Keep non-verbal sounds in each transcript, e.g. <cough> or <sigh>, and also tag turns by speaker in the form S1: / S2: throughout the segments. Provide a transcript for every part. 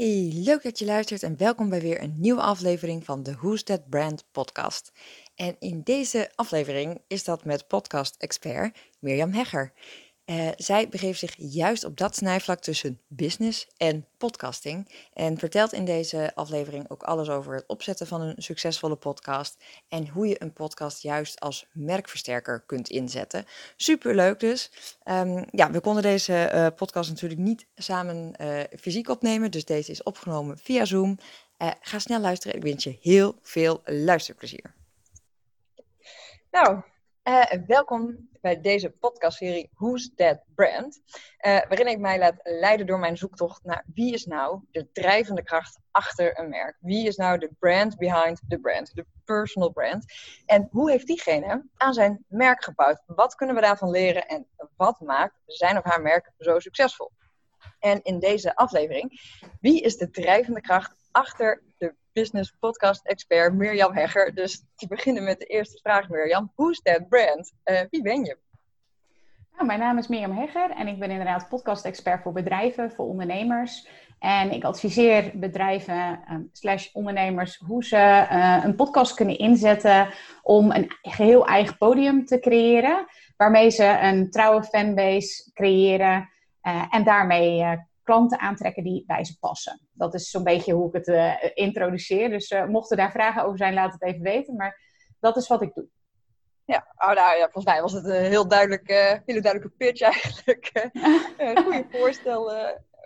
S1: Hey, leuk dat je luistert en welkom bij weer een nieuwe aflevering van de Who's That Brand podcast. En in deze aflevering is dat met podcast-expert Mirjam Hegger. Uh, zij begeeft zich juist op dat snijvlak tussen business en podcasting. En vertelt in deze aflevering ook alles over het opzetten van een succesvolle podcast. En hoe je een podcast juist als merkversterker kunt inzetten. Super leuk dus. Um, ja, we konden deze uh, podcast natuurlijk niet samen uh, fysiek opnemen. Dus deze is opgenomen via Zoom. ga snel luisteren. Ik wens je heel veel luisterplezier. Nou, welkom bij deze podcastserie Who's That Brand? Uh, waarin ik mij laat leiden door mijn zoektocht naar wie is nou de drijvende kracht achter een merk? Wie is nou de brand behind the brand? De personal brand. En hoe heeft diegene aan zijn merk gebouwd? Wat kunnen we daarvan leren en wat maakt zijn of haar merk zo succesvol? En in deze aflevering, wie is de drijvende kracht achter de business podcast expert Mirjam Hegger. Dus te beginnen met de eerste vraag, Mirjam. Who's that brand? Uh, wie ben je?
S2: Nou, mijn naam is Mirjam Hegger en ik ben inderdaad podcast expert voor bedrijven, voor ondernemers. En ik adviseer bedrijven um, slash ondernemers hoe ze uh, een podcast kunnen inzetten om een geheel eigen podium te creëren. Waarmee ze een trouwe fanbase creëren uh, en daarmee klanten aantrekken die bij ze passen. Dat is zo'n beetje hoe ik het uh, introduceer. Dus uh, mochten daar vragen over zijn, laat het even weten. Maar dat is wat ik doe.
S1: Ja, oh, nou, ja volgens mij was het een heel duidelijk, uh, hele duidelijke pitch eigenlijk. <laughs> goede <laughs> voorstel,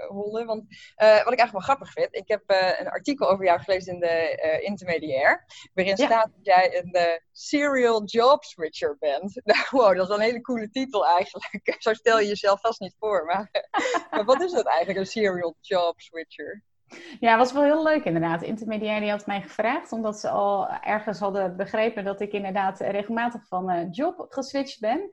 S1: Holle. Want uh, wat ik eigenlijk wel grappig vind, ik heb uh, een artikel over jou gelezen in de uh, Intermediair, waarin ja. staat dat jij een serial job switcher bent. <laughs> Nou, wow, dat is een hele coole titel eigenlijk. <laughs> Zo stel je jezelf vast niet voor. Maar, <laughs> maar wat is dat eigenlijk, een serial job switcher?
S2: Ja, was wel heel leuk inderdaad. De intermediair die had mij gevraagd, omdat ze al ergens hadden begrepen dat ik inderdaad regelmatig van job geswitcht ben.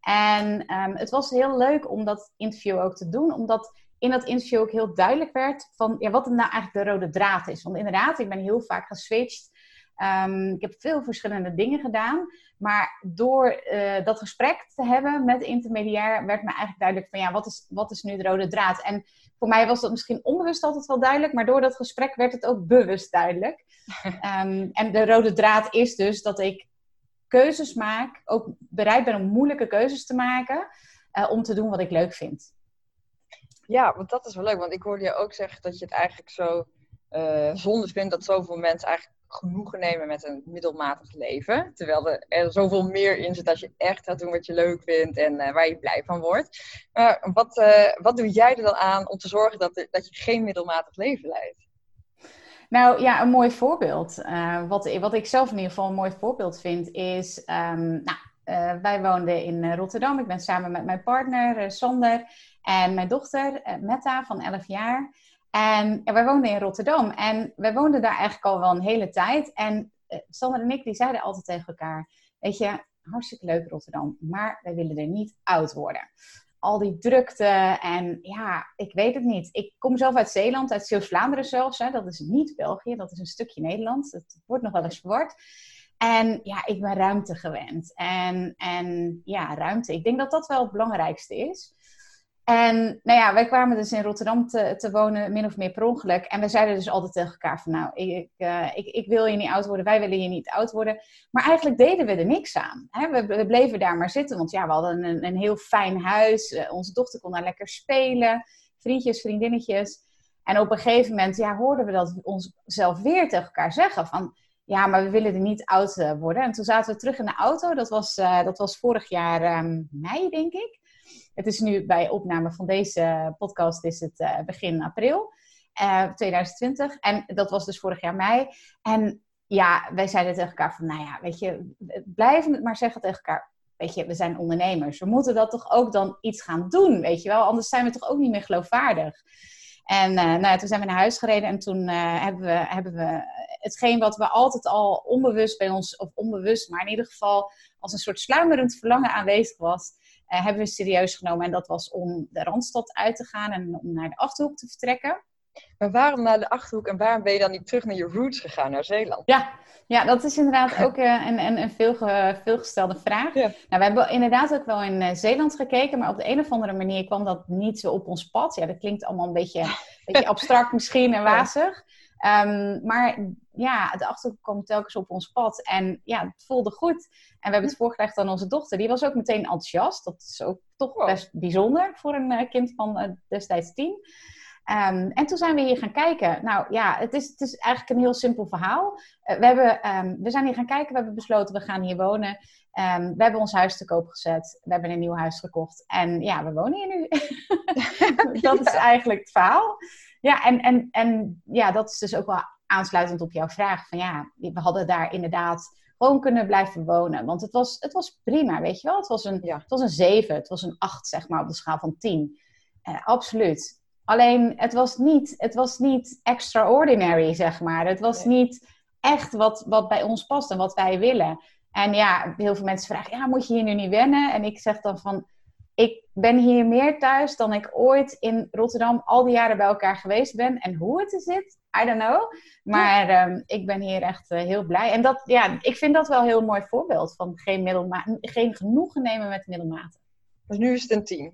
S2: En um, het was heel leuk om dat interview ook te doen, omdat in dat interview ook heel duidelijk werd van ja, wat nou eigenlijk de rode draad is. Want inderdaad, ik ben heel vaak geswitcht. Um, ik heb veel verschillende dingen gedaan. Maar door uh, dat gesprek te hebben met de intermediair werd me eigenlijk duidelijk van ja, wat is, wat is nu de rode draad? En voor mij was dat misschien onbewust altijd wel duidelijk, maar door dat gesprek werd het ook bewust duidelijk. Um, <laughs> en de rode draad is dus dat ik keuzes maak, ook bereid ben om moeilijke keuzes te maken, uh, om te doen wat ik leuk vind.
S1: Ja, want dat is wel leuk. Want ik hoorde je ook zeggen dat je het eigenlijk zo uh, zonde vindt dat zoveel mensen eigenlijk genoegen nemen met een middelmatig leven. Terwijl er, zoveel meer in zit als je echt gaat doen wat je leuk vindt en uh, waar je blij van wordt. Maar wat, uh, wat doe jij er dan aan om te zorgen dat, dat je geen middelmatig leven leidt?
S2: Nou ja, een mooi voorbeeld. Wat, wat ik zelf in ieder geval een mooi voorbeeld vind is. Um, nou, wij woonden in Rotterdam. Ik ben samen met mijn partner Sander en mijn dochter Metta van 11 jaar. En wij woonden in Rotterdam. En wij woonden daar eigenlijk al wel een hele tijd. En Sander en ik die zeiden altijd tegen elkaar: Weet je, hartstikke leuk Rotterdam, maar wij willen er niet oud worden al die drukte en ja, ik weet het niet. Ik kom zelf uit Zeeland, uit Zeeuws-Vlaanderen zelfs. Hè. Dat is niet België, dat is een stukje Nederland. Het wordt nog wel eens verward. En ja, ik ben ruimte gewend. En, en ja, ruimte. Ik denk dat dat wel het belangrijkste is. En nou ja, wij kwamen dus in Rotterdam te, te wonen, min of meer per ongeluk. En we zeiden dus altijd tegen elkaar van, nou, ik, uh, ik, ik wil je niet oud worden, wij willen je niet oud worden. Maar eigenlijk deden we er niks aan. Hè? We, we, bleven daar maar zitten, want ja, we hadden een, een heel fijn huis. Uh, onze dochter kon daar lekker spelen, vriendjes, vriendinnetjes. En op een gegeven moment ja, hoorden we dat onszelf weer tegen elkaar zeggen van... Ja, maar we willen er niet oud uh, worden. En toen zaten we terug in de auto. Dat was, dat was vorig jaar um, mei, denk ik. Het is nu bij opname van deze podcast is het uh, begin april uh, eh, 2020. En dat was dus vorig jaar mei. En ja, wij zeiden tegen elkaar van, nou ja, weet je, blijven het maar zeggen tegen elkaar. Weet je, we zijn ondernemers. We moeten dat toch ook dan iets gaan doen, weet je wel. Anders zijn we toch ook niet meer geloofwaardig. En uh, nou ja, toen zijn we naar huis gereden en toen hebben, we, hebben we hetgeen wat we altijd al onbewust bij ons, of onbewust, maar in ieder geval als een soort sluimerend verlangen aanwezig was, hebben we serieus genomen. En dat was om de Randstad uit te gaan en om naar de Achterhoek te vertrekken.
S1: Maar waarom naar de Achterhoek en waarom ben je dan niet terug naar je roots gegaan, naar Zeeland?
S2: Ja, ja dat is inderdaad ook uh, een, een, een veel, veelgestelde vraag. Nou, we hebben inderdaad ook wel in Zeeland gekeken, maar op de een of andere manier kwam dat niet zo op ons pad. Ja, dat klinkt allemaal een beetje, een beetje abstract misschien en wazig. Um, maar ja, de achterhoek kwam telkens op ons pad. En ja, het voelde goed. En we hebben het voorgelegd aan onze dochter. Die was ook meteen enthousiast. Dat is ook toch best bijzonder voor een uh, kind van uh, destijds tien. Um, en toen zijn we hier gaan kijken. Nou ja, het is, het is eigenlijk een heel simpel verhaal. Uh, we, hebben, um, we zijn hier gaan kijken. We hebben besloten, we gaan hier wonen. Um, we hebben ons huis te koop gezet. We hebben een nieuw huis gekocht. En ja, we wonen hier nu. <laughs> <laughs> dat is eigenlijk het verhaal. Ja, en, en, en ja, dat is dus ook wel aansluitend op jouw vraag. Van ja, we hadden daar inderdaad gewoon kunnen blijven wonen. Want het was, het was prima, weet je wel. Het was, een, ja. het was een 7, het was een 8, zeg maar, op de schaal van 10. Uh, absoluut. Alleen, het was niet, het was niet extraordinary, zeg maar. Het was nee. niet echt wat, wat bij ons past en wat wij willen. En ja, heel veel mensen vragen, ja, moet je hier nu niet wennen? En ik zeg dan van, ik ben hier meer thuis dan ik ooit in Rotterdam al die jaren bij elkaar geweest ben. En hoe het er zit, I don't know. Maar ja. um, ik ben hier echt uh, heel blij. En dat, ja, ik vind dat wel een heel mooi voorbeeld van geen, middelma geen genoegen nemen met middelmaat.
S1: Dus nu is het een team.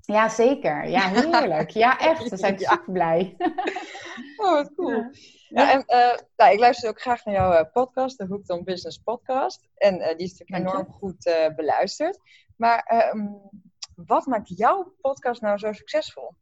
S2: Ja, zeker. Ja, heerlijk. Ja, echt. We zijn <laughs> super blij. <laughs>
S1: Oh, wat cool. Ja. Ja, en, uh, nou, ik luister ook graag naar jouw uh, podcast, de Hooked on Business podcast. En uh, die is natuurlijk enorm goed beluisterd. Maar um, wat maakt jouw podcast nou zo succesvol?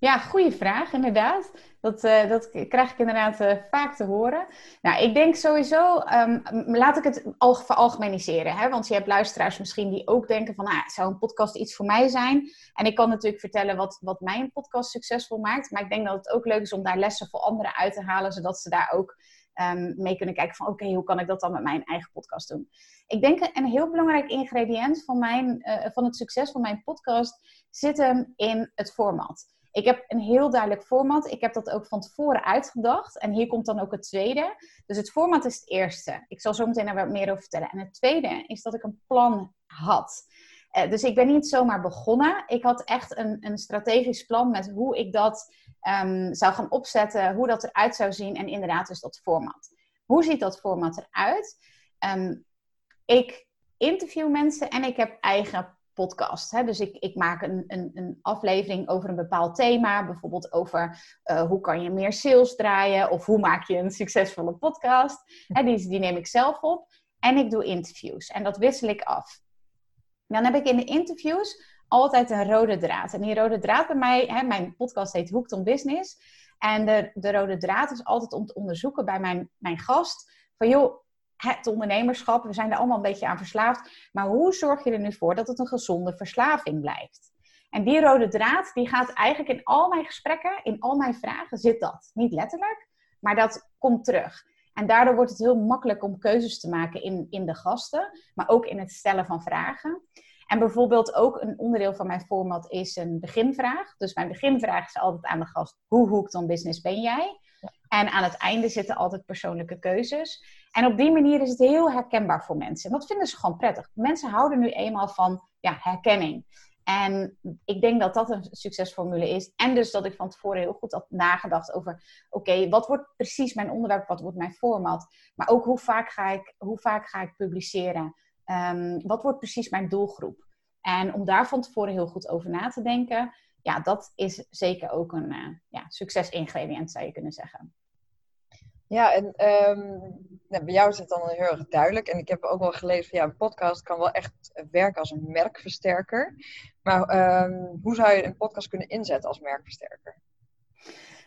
S2: Ja, goede vraag, inderdaad. Dat, uh, dat krijg ik inderdaad uh, vaak te horen. Nou, ik denk sowieso, um, laat ik het al veralgemeniseren. Hè? Want je hebt luisteraars misschien die ook denken van, nou, zou een podcast iets voor mij zijn? En ik kan natuurlijk vertellen wat, wat mijn podcast succesvol maakt. Maar ik denk dat het ook leuk is om daar lessen voor anderen uit te halen, zodat ze daar ook um, mee kunnen kijken van, oké, hoe kan ik dat dan met mijn eigen podcast doen? Ik denk een heel belangrijk ingrediënt van, mijn, uh, van het succes van mijn podcast zit hem in het format. Ik heb een heel duidelijk format. Ik heb dat ook van tevoren uitgedacht. En hier komt dan ook het tweede. Dus het format is het eerste. Ik zal zo meteen daar wat meer over vertellen. En het tweede is dat ik een plan had. Uh, dus ik ben niet zomaar begonnen. Ik had echt een, een strategisch plan met hoe ik dat um, zou gaan opzetten, hoe dat eruit zou zien. En inderdaad, dus dat format. Hoe ziet dat format eruit? Um, ik interview mensen en ik heb eigen podcast. Hè? Dus ik, ik maak een, een, een, aflevering over een bepaald thema. Bijvoorbeeld over uh, hoe kan je meer sales draaien. Of hoe maak je een succesvolle podcast. Hè, die, neem ik zelf op. En ik doe interviews. En dat wissel ik af. Dan heb ik in de interviews altijd een rode draad. En die rode draad bij mij, hè, mijn podcast heet Hooked on Business. En de, de rode draad is altijd om te onderzoeken bij mijn, mijn gast. Van joh, het ondernemerschap, we zijn er allemaal een beetje aan verslaafd. Maar hoe zorg je er nu voor dat het een gezonde verslaving blijft? En die rode draad, die gaat eigenlijk in al mijn gesprekken, in al mijn vragen, zit dat. Niet letterlijk, maar dat komt terug. En daardoor wordt het heel makkelijk om keuzes te maken in, in de gasten, maar ook in het stellen van vragen. En bijvoorbeeld ook een onderdeel van mijn format is een beginvraag. Dus mijn beginvraag is altijd aan de gast: hoe hoekt dan business ben jij? En aan het einde zitten altijd persoonlijke keuzes. En op die manier is het heel herkenbaar voor mensen. En dat vinden ze gewoon prettig. Mensen houden nu eenmaal van ja, herkenning. En ik denk dat dat een succesformule is. En dus dat ik van tevoren heel goed had nagedacht over: oké, wat wordt precies mijn onderwerp? Wat wordt mijn format? Maar ook hoe vaak ga ik, hoe vaak ga ik publiceren? Um, wat wordt precies mijn doelgroep? En om daar van tevoren heel goed over na te denken, ja, dat is zeker ook een uh, ja, succesingrediënt, zou je kunnen zeggen.
S1: Ja, en um, nou, bij jou is het dan heel erg duidelijk. En ik heb ook wel gelezen van ja, een podcast kan wel echt werken als een merkversterker. Maar um, hoe zou je een podcast kunnen inzetten als merkversterker?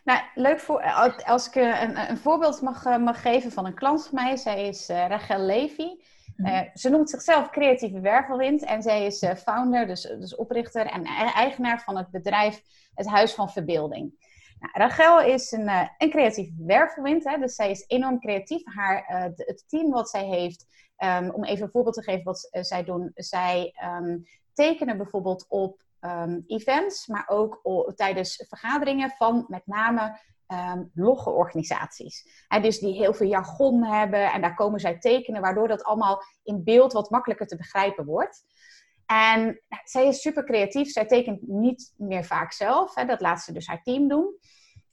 S2: Nou, leuk voor, als ik een, een voorbeeld mag, mag geven van een klant van mij. Zij is uh, Rachel Levy. Uh, ze noemt zichzelf creatieve wervelwind en zij is founder, dus, dus oprichter en eigenaar van het bedrijf Het Huis van Verbeelding. Nou, Rachel is een, uh, een creatieve wervelwind, hè, dus zij is enorm creatief. Haar, het team wat zij heeft, um, om even een voorbeeld te geven wat zij doen, zij um, tekenen bijvoorbeeld op um, events, maar ook tijdens vergaderingen van met name logge organisaties. Dus die heel veel jargon hebben en daar komen zij tekenen, waardoor dat allemaal in beeld wat makkelijker te begrijpen wordt. En zij is super creatief. Zij tekent niet meer vaak zelf. Hè. Dat laat ze dus haar team doen.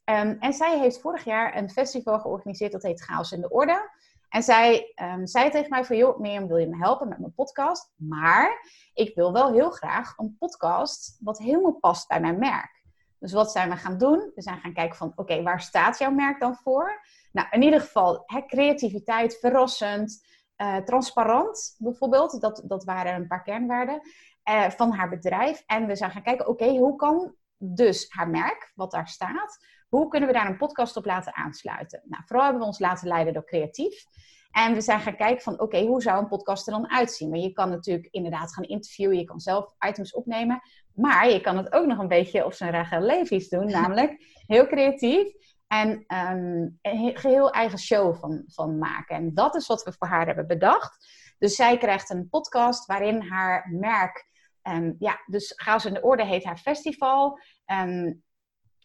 S2: Um, en zij heeft vorig jaar een festival georganiseerd. Dat heet Chaos in de Orde. En zij um, zei tegen mij van, joh, Mirjam, wil je me helpen met mijn podcast? Maar ik wil wel heel graag een podcast wat helemaal past bij mijn merk. Dus wat zijn we gaan doen? We zijn gaan kijken van, oké, waar staat jouw merk dan voor? Nou, in ieder geval, hè, creativiteit, verrassend, uh, transparant bijvoorbeeld. Dat, dat waren een paar kernwaarden uh, van haar bedrijf. En we zijn gaan kijken, oké, hoe kan dus haar merk, wat daar staat, hoe kunnen we daar een podcast op laten aansluiten? Nou, vooral hebben we ons laten leiden door creatief. En we zijn gaan kijken van, oké, hoe zou een podcast er dan uitzien? Maar je kan natuurlijk inderdaad gaan interviewen, je kan zelf items opnemen. Maar je kan het ook nog een beetje op zijn Rachel Levi's doen, namelijk heel creatief. En een geheel eigen show van, van maken. En dat is wat we voor haar hebben bedacht. Dus zij krijgt een podcast waarin haar merk, um, ja, dus Chaos in de Orde heet haar festival. Um,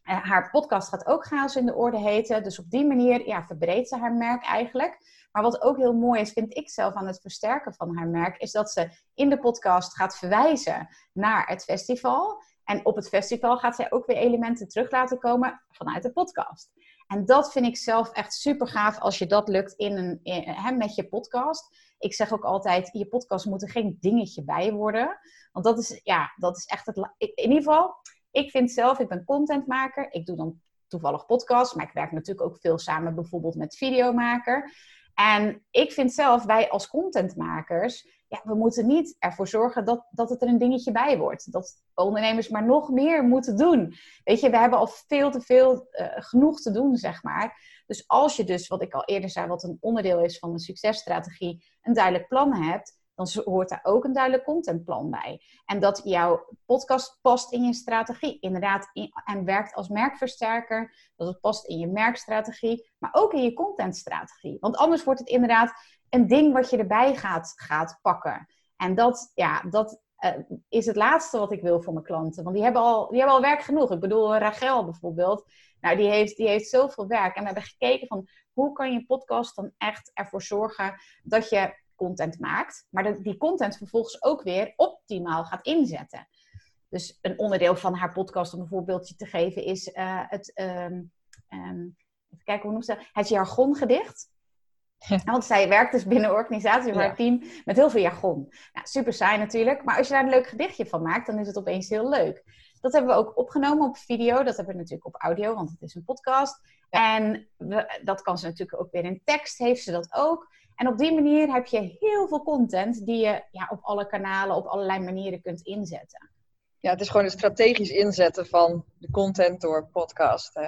S2: haar podcast gaat ook Chaos in de Orde heten. Dus op die manier ja, verbreedt ze haar merk eigenlijk. Maar wat ook heel mooi is, vind ik zelf aan het versterken van haar merk, is dat ze in de podcast gaat verwijzen naar het festival. En op het festival gaat zij ook weer elementen terug laten komen vanuit de podcast. En dat vind ik zelf echt super gaaf als je dat lukt in een, in, met je podcast. Ik zeg ook altijd, je podcast moet er geen dingetje bij worden. Want dat is, ja, dat is echt het... In ieder geval, ik vind zelf, ik ben contentmaker. Ik doe dan toevallig podcasts, maar ik werk natuurlijk ook veel samen bijvoorbeeld met videomaker. En ik vind zelf, wij als contentmakers, ja, we moeten niet ervoor zorgen dat, dat het er een dingetje bij wordt. Dat ondernemers maar nog meer moeten doen. Weet je, we hebben al veel te veel uh, genoeg te doen, zeg maar. Dus als je dus, wat ik al eerder zei, wat een onderdeel is van een successtrategie, een duidelijk plan hebt, dan hoort daar ook een duidelijk contentplan bij. En dat jouw podcast past in je strategie, inderdaad, in, en werkt als merkversterker, dat het past in je merkstrategie, maar ook in je contentstrategie. Want anders wordt het inderdaad een ding wat je erbij gaat, gaat pakken. En dat, ja, dat uh, is het laatste wat ik wil voor mijn klanten. Want die hebben al, die hebben al werk genoeg. Ik bedoel, Rachel bijvoorbeeld. Nou, die heeft, die heeft zoveel werk. En we hebben gekeken van hoe kan je podcast dan echt ervoor zorgen dat je content maakt, maar die content vervolgens ook weer optimaal gaat inzetten. Dus een onderdeel van haar podcast, om een voorbeeldje te geven, is uh, het, um, kijken hoe noemt ze het jargongedicht. Ja. <laughs> Want zij werkt dus binnen een organisatie, haar ja. team, met heel veel jargon. Nou, super saai natuurlijk, maar als je daar een leuk gedichtje van maakt, dan is het opeens heel leuk. Dat hebben we ook opgenomen op video, dat hebben we natuurlijk op audio, want het is een podcast. Ja. En we, dat kan ze natuurlijk ook weer in tekst, heeft ze dat ook. En op die manier heb je heel veel content die je ja, op alle kanalen, op allerlei manieren kunt inzetten.
S3: Ja, het is gewoon het strategisch inzetten van de content door podcast.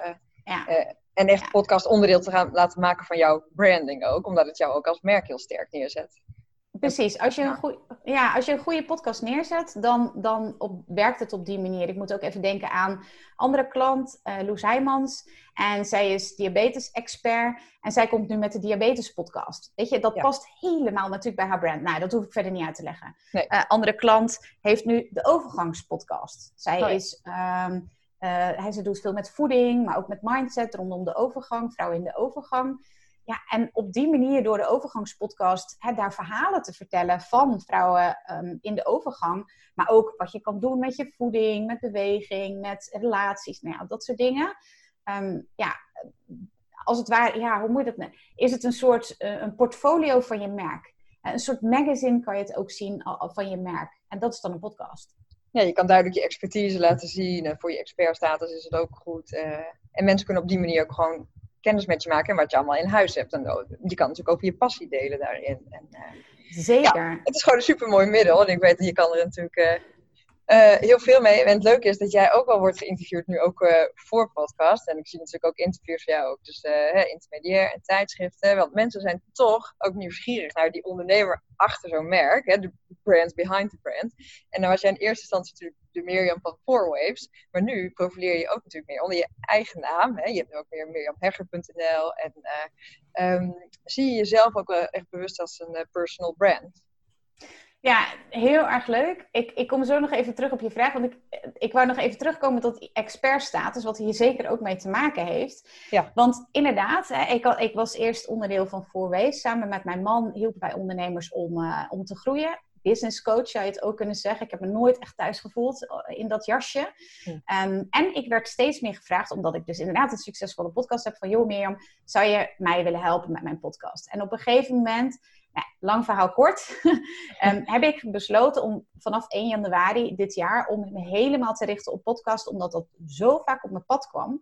S3: Ja. Uh, en echt ja. podcast onderdeel te gaan laten maken van jouw branding ook, omdat het jou ook als merk heel sterk neerzet.
S2: Precies. Als je een, goeie, ja, als je een goede podcast neerzet, dan, dan op, werkt het op die manier. Ik moet ook even denken aan andere klant, uh, Loes Heijmans. En zij is diabetes-expert. En zij komt nu met de diabetes-podcast. Weet je, dat ja. past helemaal natuurlijk bij haar brand. Nou, dat hoef ik verder niet uit te leggen. Nee. Uh, andere klant heeft nu de overgangspodcast. Zij oh, is... Um, uh, hij, ze doet veel met voeding, maar ook met mindset rondom de overgang, vrouwen in de overgang. Ja, en op die manier door de overgangspodcast hè, daar verhalen te vertellen van vrouwen um, in de overgang. Maar ook wat je kan doen met je voeding, met beweging, met relaties, nou ja, dat soort dingen. Um, ja, als het ware, ja, hoe moet je dat nou? Is het een soort uh, een portfolio van je merk? Een soort magazine kan je het ook zien van je merk. En dat is dan een podcast.
S3: Ja, je kan duidelijk je expertise laten zien. En voor je expertstatus is het ook goed. Uh, en mensen kunnen op die manier ook gewoon kennis met je maken en wat je allemaal in huis hebt. En je kan natuurlijk ook je passie delen daarin. En, uh,
S2: Zeker.
S3: Ja, het is gewoon een super mooi middel. En ik weet dat je kan er natuurlijk uh, heel veel mee. En het leuke is dat jij ook wel wordt geïnterviewd nu ook voor podcast. En ik zie natuurlijk ook interviews van jou ook. Dus intermediair en tijdschriften. Want mensen zijn toch ook nieuwsgierig naar die ondernemer achter zo'n merk. De brand behind the brand. En dan was jij in eerste instantie natuurlijk de Mirjam van Four Waves. Maar nu profileer je ook natuurlijk meer onder je eigen naam. Hè? Je hebt ook meer mirjamhegger.nl. En um, zie je jezelf ook wel echt bewust als een personal brand?
S2: Ja, heel erg leuk. Ik, ik kom zo nog even terug op je vraag. Want ik, ik wou nog even terugkomen tot expertstatus, wat hier zeker ook mee te maken heeft. Ja. Want inderdaad, hè, ik, ik was eerst onderdeel van Four Waves. Samen met mijn man hielpen wij ondernemers om, uh, om te groeien business coach, zou je het ook kunnen zeggen. Ik heb me nooit echt thuis gevoeld eh, in dat jasje.
S3: Hm.
S2: Ehm, en ik werd steeds meer gevraagd, omdat ik dus inderdaad een succesvolle podcast heb van... joh Mirjam, zou je mij willen helpen met mijn podcast? En op een gegeven moment, nou, lang verhaal kort, <laughs> ehm, heb ik besloten om vanaf 1 januari dit jaar... om me helemaal te richten op podcast, omdat dat zo vaak op mijn pad kwam...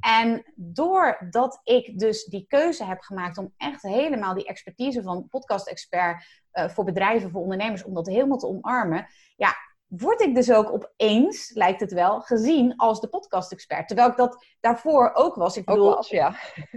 S2: En doordat ik dus die keuze heb gemaakt om echt helemaal die expertise van podcast-expert uh, voor bedrijven, voor ondernemers, om dat helemaal te omarmen, ja, word ik dus ook opeens, lijkt het wel, gezien als de podcast-expert. Terwijl ik dat daarvoor ook was. Ik bedoel,
S3: ook was, ja.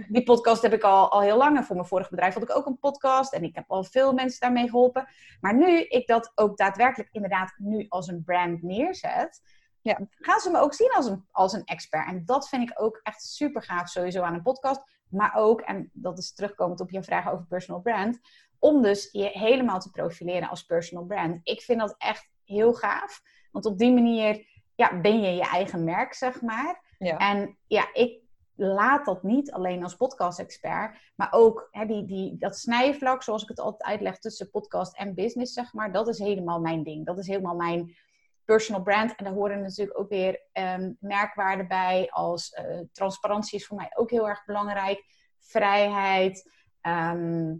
S2: die podcast heb ik al, al heel lang. En voor mijn vorige bedrijf had ik ook een podcast. En ik heb al veel mensen daarmee geholpen. Maar nu ik dat ook daadwerkelijk inderdaad nu als een brand neerzet ja, gaan ze me ook zien als een, als een expert. En dat vind ik ook echt super gaaf sowieso aan een podcast. Maar ook, en dat is terugkomend op je vraag over personal brand, om dus je helemaal te profileren als personal brand. Ik vind dat echt heel gaaf. Want op die manier ja, ben je je eigen merk, zeg maar. Ja. En ja, ik laat dat niet alleen als podcast-expert, maar ook hè, die, die, dat snijvlak, zoals ik het altijd uitleg, tussen podcast en business, zeg maar. Dat is helemaal mijn ding. Dat is helemaal mijn personal brand. En daar horen natuurlijk ook weer um, merkwaarden bij als uh, transparantie is voor mij ook heel erg belangrijk. Vrijheid, ehm,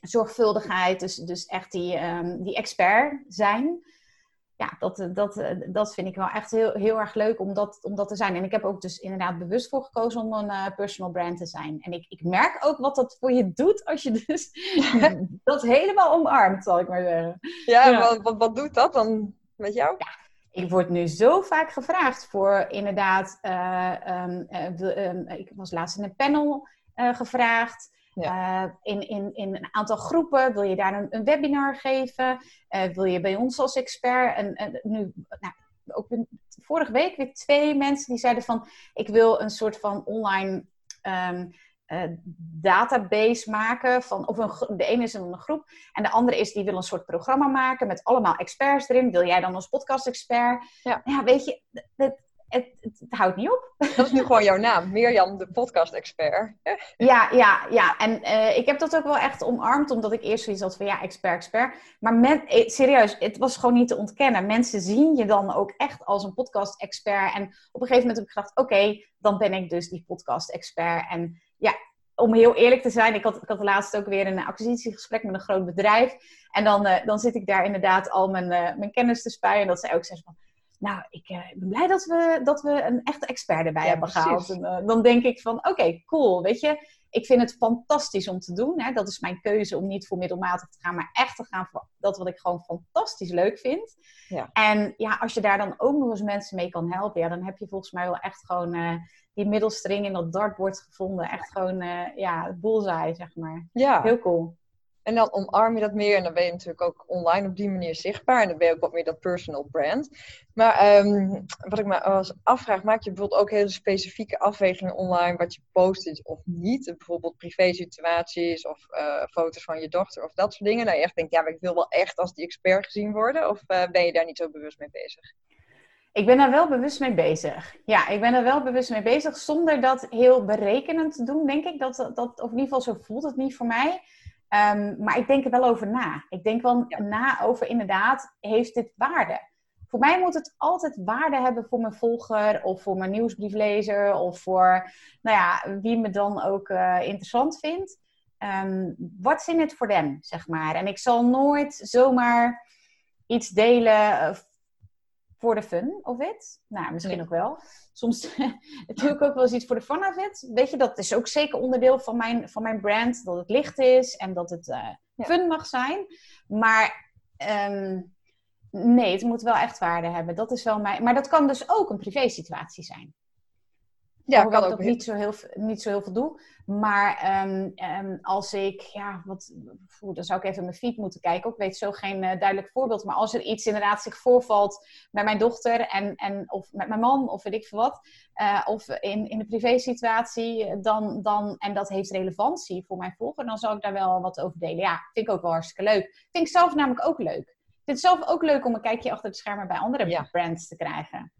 S2: zorgvuldigheid, dus, dus echt die, um, die expert zijn. Ja, dat, dat, dat vind ik wel echt heel, heel erg leuk om dat, om dat te zijn. En ik heb ook dus inderdaad bewust voor gekozen om een uh, personal brand te zijn. En ik, ik merk ook wat dat voor je doet als je dus <laughs> dat helemaal omarmt, zal ik maar zeggen.
S3: Ja, ja. Wat, wat, wat doet dat dan? met jou?
S2: Ja, ik word nu zo vaak gevraagd voor inderdaad. Uh, um, um, ik was laatst in een panel uh, gevraagd. Ja. in, in, in een aantal groepen wil je daar een, een webinar geven. wil je bij ons als expert. En, en nu, nou, ook vorige week weer twee mensen die zeiden van: ik wil een soort van online. Um, uh, database maken. Van, of een, de ene is een groep en de andere is die wil een soort programma maken met allemaal experts erin. Wil jij dan als podcast-expert? Ja. ja, weet je, het, het, het, houdt niet op.
S3: Dat is nu gewoon jouw naam, Mirjam, de podcast-expert.
S2: ja, ja, ja. En uh, ik heb dat ook wel echt omarmd, omdat ik eerst zoiets had van ja, expert, expert. Maar men, eh, serieus, het was gewoon niet te ontkennen. Mensen zien je dan ook echt als een podcast-expert. En op een gegeven moment heb ik gedacht, oké, dan ben ik dus die podcast-expert. En ja, om heel eerlijk te zijn, ik had, ik had laatst ook weer een acquisitiegesprek met een groot bedrijf. En dan, uh, dan zit ik daar inderdaad al mijn, uh, mijn kennis te spuien. En dat zij ook zeggen van, nou, ik uh, ben blij dat we, dat we een echte expert erbij ja, hebben precies. gehaald. En dan denk ik van, oké, cool, weet je. Ik vind het fantastisch om te doen. Hè? Dat is mijn keuze om niet voor middelmatig te gaan, maar echt te gaan voor dat wat ik gewoon fantastisch leuk vind. Ja. En ja, als je daar dan ook nog eens mensen mee kan helpen, ja, dan heb je volgens mij wel echt gewoon die middelstring in dat dartboard gevonden. Echt gewoon, ja, bullseye, zeg maar. Ja. Heel cool.
S3: En dan omarm je dat meer en dan ben je natuurlijk ook online op die manier zichtbaar. En dan ben je ook wat meer dat personal brand. Maar um, wat ik me als afvraag, maak je bijvoorbeeld ook hele specifieke afwegingen online wat je post of niet? Bijvoorbeeld privé situaties of uh, foto's van je dochter of dat soort dingen. Nou je echt denkt, ja, maar ik wil wel echt als die expert gezien worden. Of uh, ben je daar niet zo bewust mee bezig?
S2: Ik ben daar wel bewust mee bezig. Ja, ik ben er wel bewust mee bezig. Zonder dat heel berekenend te doen, denk ik. Dat, dat, of in ieder geval zo voelt het niet voor mij. Um, maar ik denk er wel over na. Ik denk wel na over inderdaad, heeft dit waarde? Voor mij moet het altijd waarde hebben voor mijn volger of voor mijn nieuwsbrieflezer of voor nou ja, wie me dan ook uh, interessant vindt. Um, wat in het voor them, zeg maar? En ik zal nooit zomaar iets delen voor de fun of it. Nou, misschien ook wel. Soms <laughs> doe ik ook wel eens iets voor de fun of it. Weet je, dat is ook zeker onderdeel van mijn, van mijn brand. Dat het licht is en dat het uh, fun mag zijn. Maar um, nee, het moet wel echt waarde hebben. Dat is wel mijn... Maar dat kan dus ook een privé situatie zijn. Ja, kan ook. niet zo, heel, niet zo heel veel doe. Maar um, um, als ik, ja, wat, dan zou ik even mijn feed moeten kijken. Ik weet zo geen uh, duidelijk voorbeeld. Maar als er iets inderdaad zich voorvalt met mijn dochter en, en, of met mijn man of weet ik veel wat. Uh, of in, in de privé-situatie, dan, dan, en dat heeft relevantie voor mijn volger, dan zal ik daar wel wat over delen. Ja, vind ik ook wel hartstikke leuk. Vind ik zelf namelijk ook leuk. Ik vind het zelf ook leuk om een kijkje achter de schermen bij andere ja. brands te krijgen.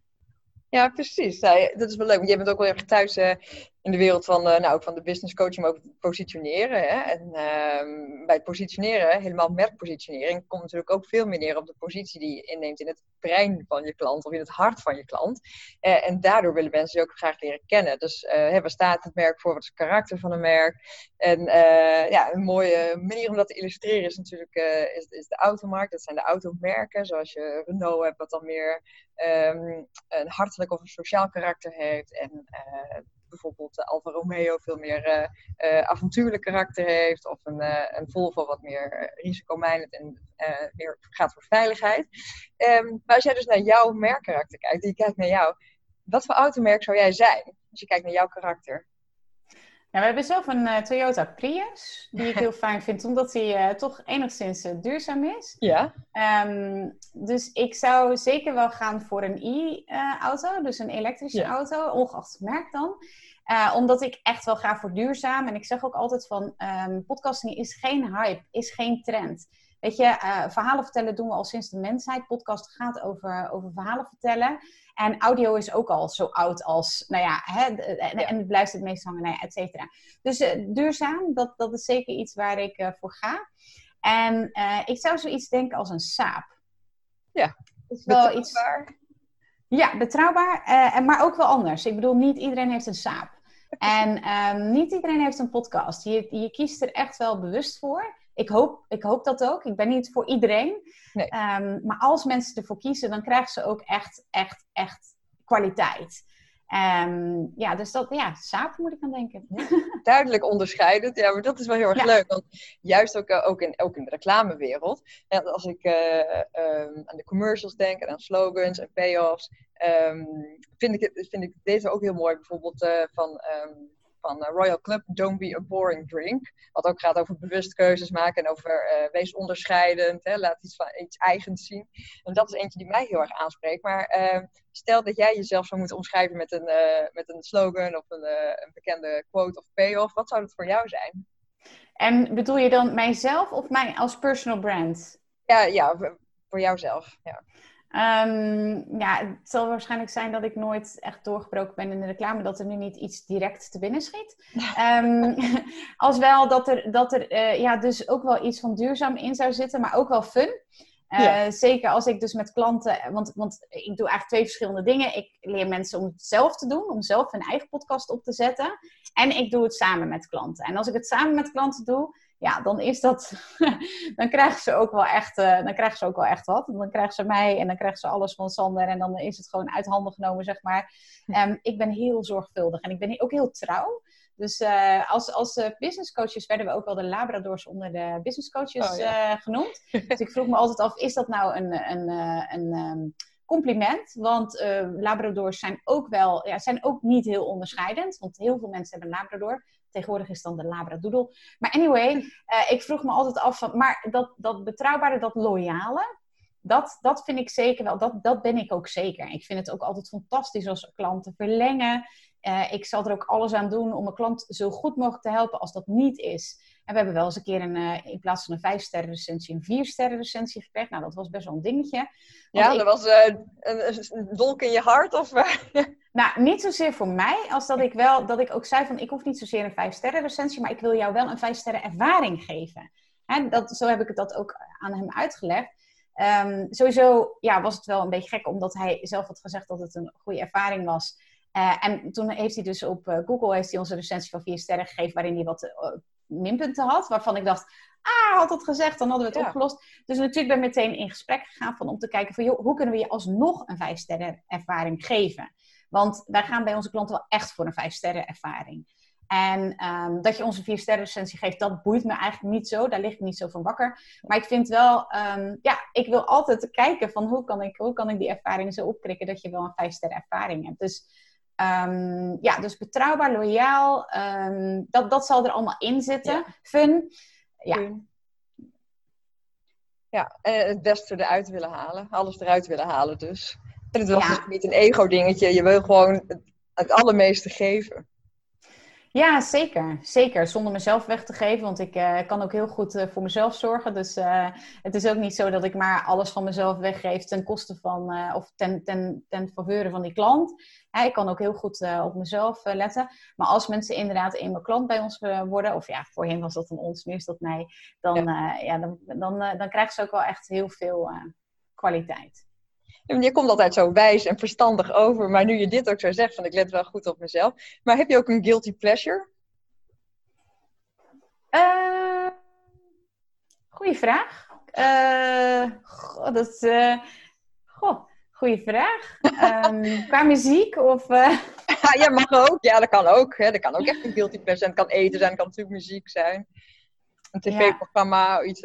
S3: Ja, precies. Ja, dat is wel leuk. Want jij bent ook wel erg thuis uh, in de wereld van, uh, nou, ook van de business coaching, maar ook positioneren. Hè? En uh, bij het positioneren, helemaal merkpositionering, komt natuurlijk ook veel meer neer op de positie die je inneemt in het brein van je klant of in het hart van je klant. Uh, en daardoor willen mensen je ook graag leren kennen. Dus hè, waar staat het merk voor? Wat is het karakter van een merk? En ja, een mooie manier om dat te illustreren is natuurlijk is, is de automarkt. Dat zijn de automerken, zoals je Renault hebt, wat dan meer um, een hartelijk of een sociaal karakter heeft. En bijvoorbeeld uh, Alfa Romeo veel meer uh, uh, avontuurlijk karakter heeft. Of een, een Volvo wat meer risicomijnend en meer gaat voor veiligheid. Um, maar als jij dus naar jouw merkkarakter kijkt, die kijkt naar jou. Wat voor automerk zou jij zijn als je kijkt naar jouw karakter?
S2: Ja, we hebben zelf een Toyota Prius, die ik <laughs> heel fijn vind, omdat hij toch enigszins duurzaam is.
S3: Ja.
S2: Um, dus ik zou zeker wel gaan voor een e-auto, dus een elektrische auto, ongeacht het merk dan. Omdat ik echt wel ga voor duurzaam. En ik zeg ook altijd van, um, podcasting is geen hype, is geen trend. Weet je, verhalen vertellen doen we al sinds de mensheid. Podcast gaat over, over verhalen vertellen. En audio is ook al zo oud als, nou ja, hè, en, en het blijft het meest hangen, nou ja, et cetera. Dus uh, duurzaam, dat, dat is zeker iets waar ik voor ga. En ik zou zoiets denken als een saap.
S3: Ja,
S2: is wel iets... Ja, betrouwbaar, uh, maar ook wel anders. Ik bedoel, niet iedereen heeft een saap. En um, niet iedereen heeft een podcast. Je, je kiest er echt wel bewust voor. Ik hoop, ik hoop dat ook. Ik ben niet voor iedereen. Nee. Um, maar als mensen ervoor kiezen, dan krijgen ze ook echt, echt, echt kwaliteit. Um, ja, dus dat, ja, saap moet ik aan denken.
S3: duidelijk onderscheidend. Ja, maar dat is wel heel erg leuk. Want juist ook, uh, ook, in, ook in de reclamewereld. Als ik uh, um, aan de commercials denk en aan slogans en payoffs. Um, vind, ik, vind ik deze ook heel mooi. Bijvoorbeeld uh, van van uh, Royal Club, Don't Be a Boring Drink. Wat ook gaat over bewust keuzes maken en over uh, wees onderscheidend, hè, laat iets, van, iets eigens zien. En dat is eentje die mij heel erg aanspreekt. Maar uh, stel dat jij jezelf zou moeten omschrijven met een, met een slogan of een, een bekende quote of payoff, wat zou dat voor jou zijn?
S2: En bedoel je dan mijzelf of mij als personal brand?
S3: Ja, ja voor jouzelf. Ja.
S2: Um, ja, het zal waarschijnlijk zijn dat ik nooit echt doorgebroken ben in de reclame, dat er nu niet iets direct te binnen schiet. Um, <laughs> als wel dat er, dat er uh, ja, dus ook wel iets van duurzaam in zou zitten, maar ook wel fun. Uh, ja. Zeker als ik dus met klanten, want, want ik doe eigenlijk twee verschillende dingen. Ik leer mensen om het zelf te doen, om zelf hun eigen podcast op te zetten. En ik doe het samen met klanten. En als ik het samen met klanten doe, ja, dan is dat, <laughs> dan krijgen ze ook wel echt, uh, dan krijgen ze ook wel echt wat. Dan krijgen ze mij en dan krijgen ze alles van Sander en dan is het gewoon uit handen genomen, zeg maar. Um, ik ben heel zorgvuldig en ik ben ook heel trouw. Dus uh, als, als uh, business coaches werden we ook wel de Labradors onder de business coaches oh, ja. genoemd. <laughs> dus ik vroeg me altijd af, is dat nou een, een, een, een um, compliment? Want Labradors zijn ook wel, ja, zijn ook niet heel onderscheidend. Want heel veel mensen hebben een Labrador. Tegenwoordig is dan de Labradoodle. Maar anyway, uh, ik vroeg me altijd af van, maar dat, dat betrouwbare, dat loyale, dat, dat vind ik zeker wel, dat, dat ben ik ook zeker. Ik vind het ook altijd fantastisch als klanten verlengen. Uh, ik zal er ook alles aan doen om mijn klant zo goed mogelijk te helpen als dat niet is. En we hebben wel eens een keer een, uh, in plaats van een vijf sterren recensie, een vier sterren recensie gekregen. Nou, dat was best wel een dingetje.
S3: Want ja, ik... dat was uh, een, een, dolk in je hart of... <laughs>
S2: nou, niet zozeer voor mij, als dat ik wel, dat ik ook zei van, ik hoef niet zozeer een vijf sterren recensie, maar ik wil jou wel een vijf sterren ervaring geven. Hè, dat, zo heb ik het dat ook aan hem uitgelegd. Um, sowieso ja, was het wel een beetje gek, omdat hij zelf had gezegd dat het een goede ervaring was. Uh, en toen heeft hij dus op uh, Google heeft hij onze recensie van vier sterren gegeven, waarin hij wat uh, minpunten had, waarvan ik dacht, ah, had het gezegd, dan hadden we het ja. opgelost. Dus natuurlijk ben ik meteen in gesprek gegaan van, om te kijken van, joh, hoe kunnen we je alsnog een vijf sterren ervaring geven? Want wij gaan bij onze klanten wel echt voor een vijf sterren ervaring. En um, dat je onze vier sterren recensie geeft, dat boeit me eigenlijk niet zo. Daar lig ik niet zo van wakker. Maar ik vind wel, um, ja, ik wil altijd kijken van hoe kan ik, hoe kan ik die ervaring zo opkrikken dat je wel een vijf sterren ervaring hebt. Dus um, ja, dus betrouwbaar, loyaal, dat, dat zal er allemaal in zitten. Ja. Fun. Ja.
S3: Ja, en het beste eruit willen halen. Alles eruit willen halen dus. En het was ja. dus niet een ego-dingetje. Je wil gewoon het, het allermeeste geven.
S2: Ja, zeker. Zeker. Zonder mezelf weg te geven. Want ik uh, kan ook heel goed uh, voor mezelf zorgen. Dus uh, het is ook niet zo dat ik maar alles van mezelf weggeef ten koste van of ten, ten, ten faveur van die klant. ik kan ook heel goed op mezelf letten. Maar als mensen inderdaad eenmaal klant bij ons worden, of ja, voorheen was dat van ons, nu is dat mij, dan, ja. ja dan, dan, dan krijgen ze ook wel echt heel veel kwaliteit.
S3: Je komt altijd zo wijs en verstandig over. Maar nu je dit ook zo zegt, van ik let wel goed op mezelf. Maar heb je ook een guilty pleasure?
S2: Uh, goeie vraag. Uh, goh, dat uh, goh, goeie vraag. Um, <laughs> qua muziek of...
S3: ja, mag ook. Ja, dat kan ook. Hè. Dat kan ook echt een guilty pleasure zijn. Het kan eten zijn, het kan natuurlijk muziek zijn. Een tv-programma, iets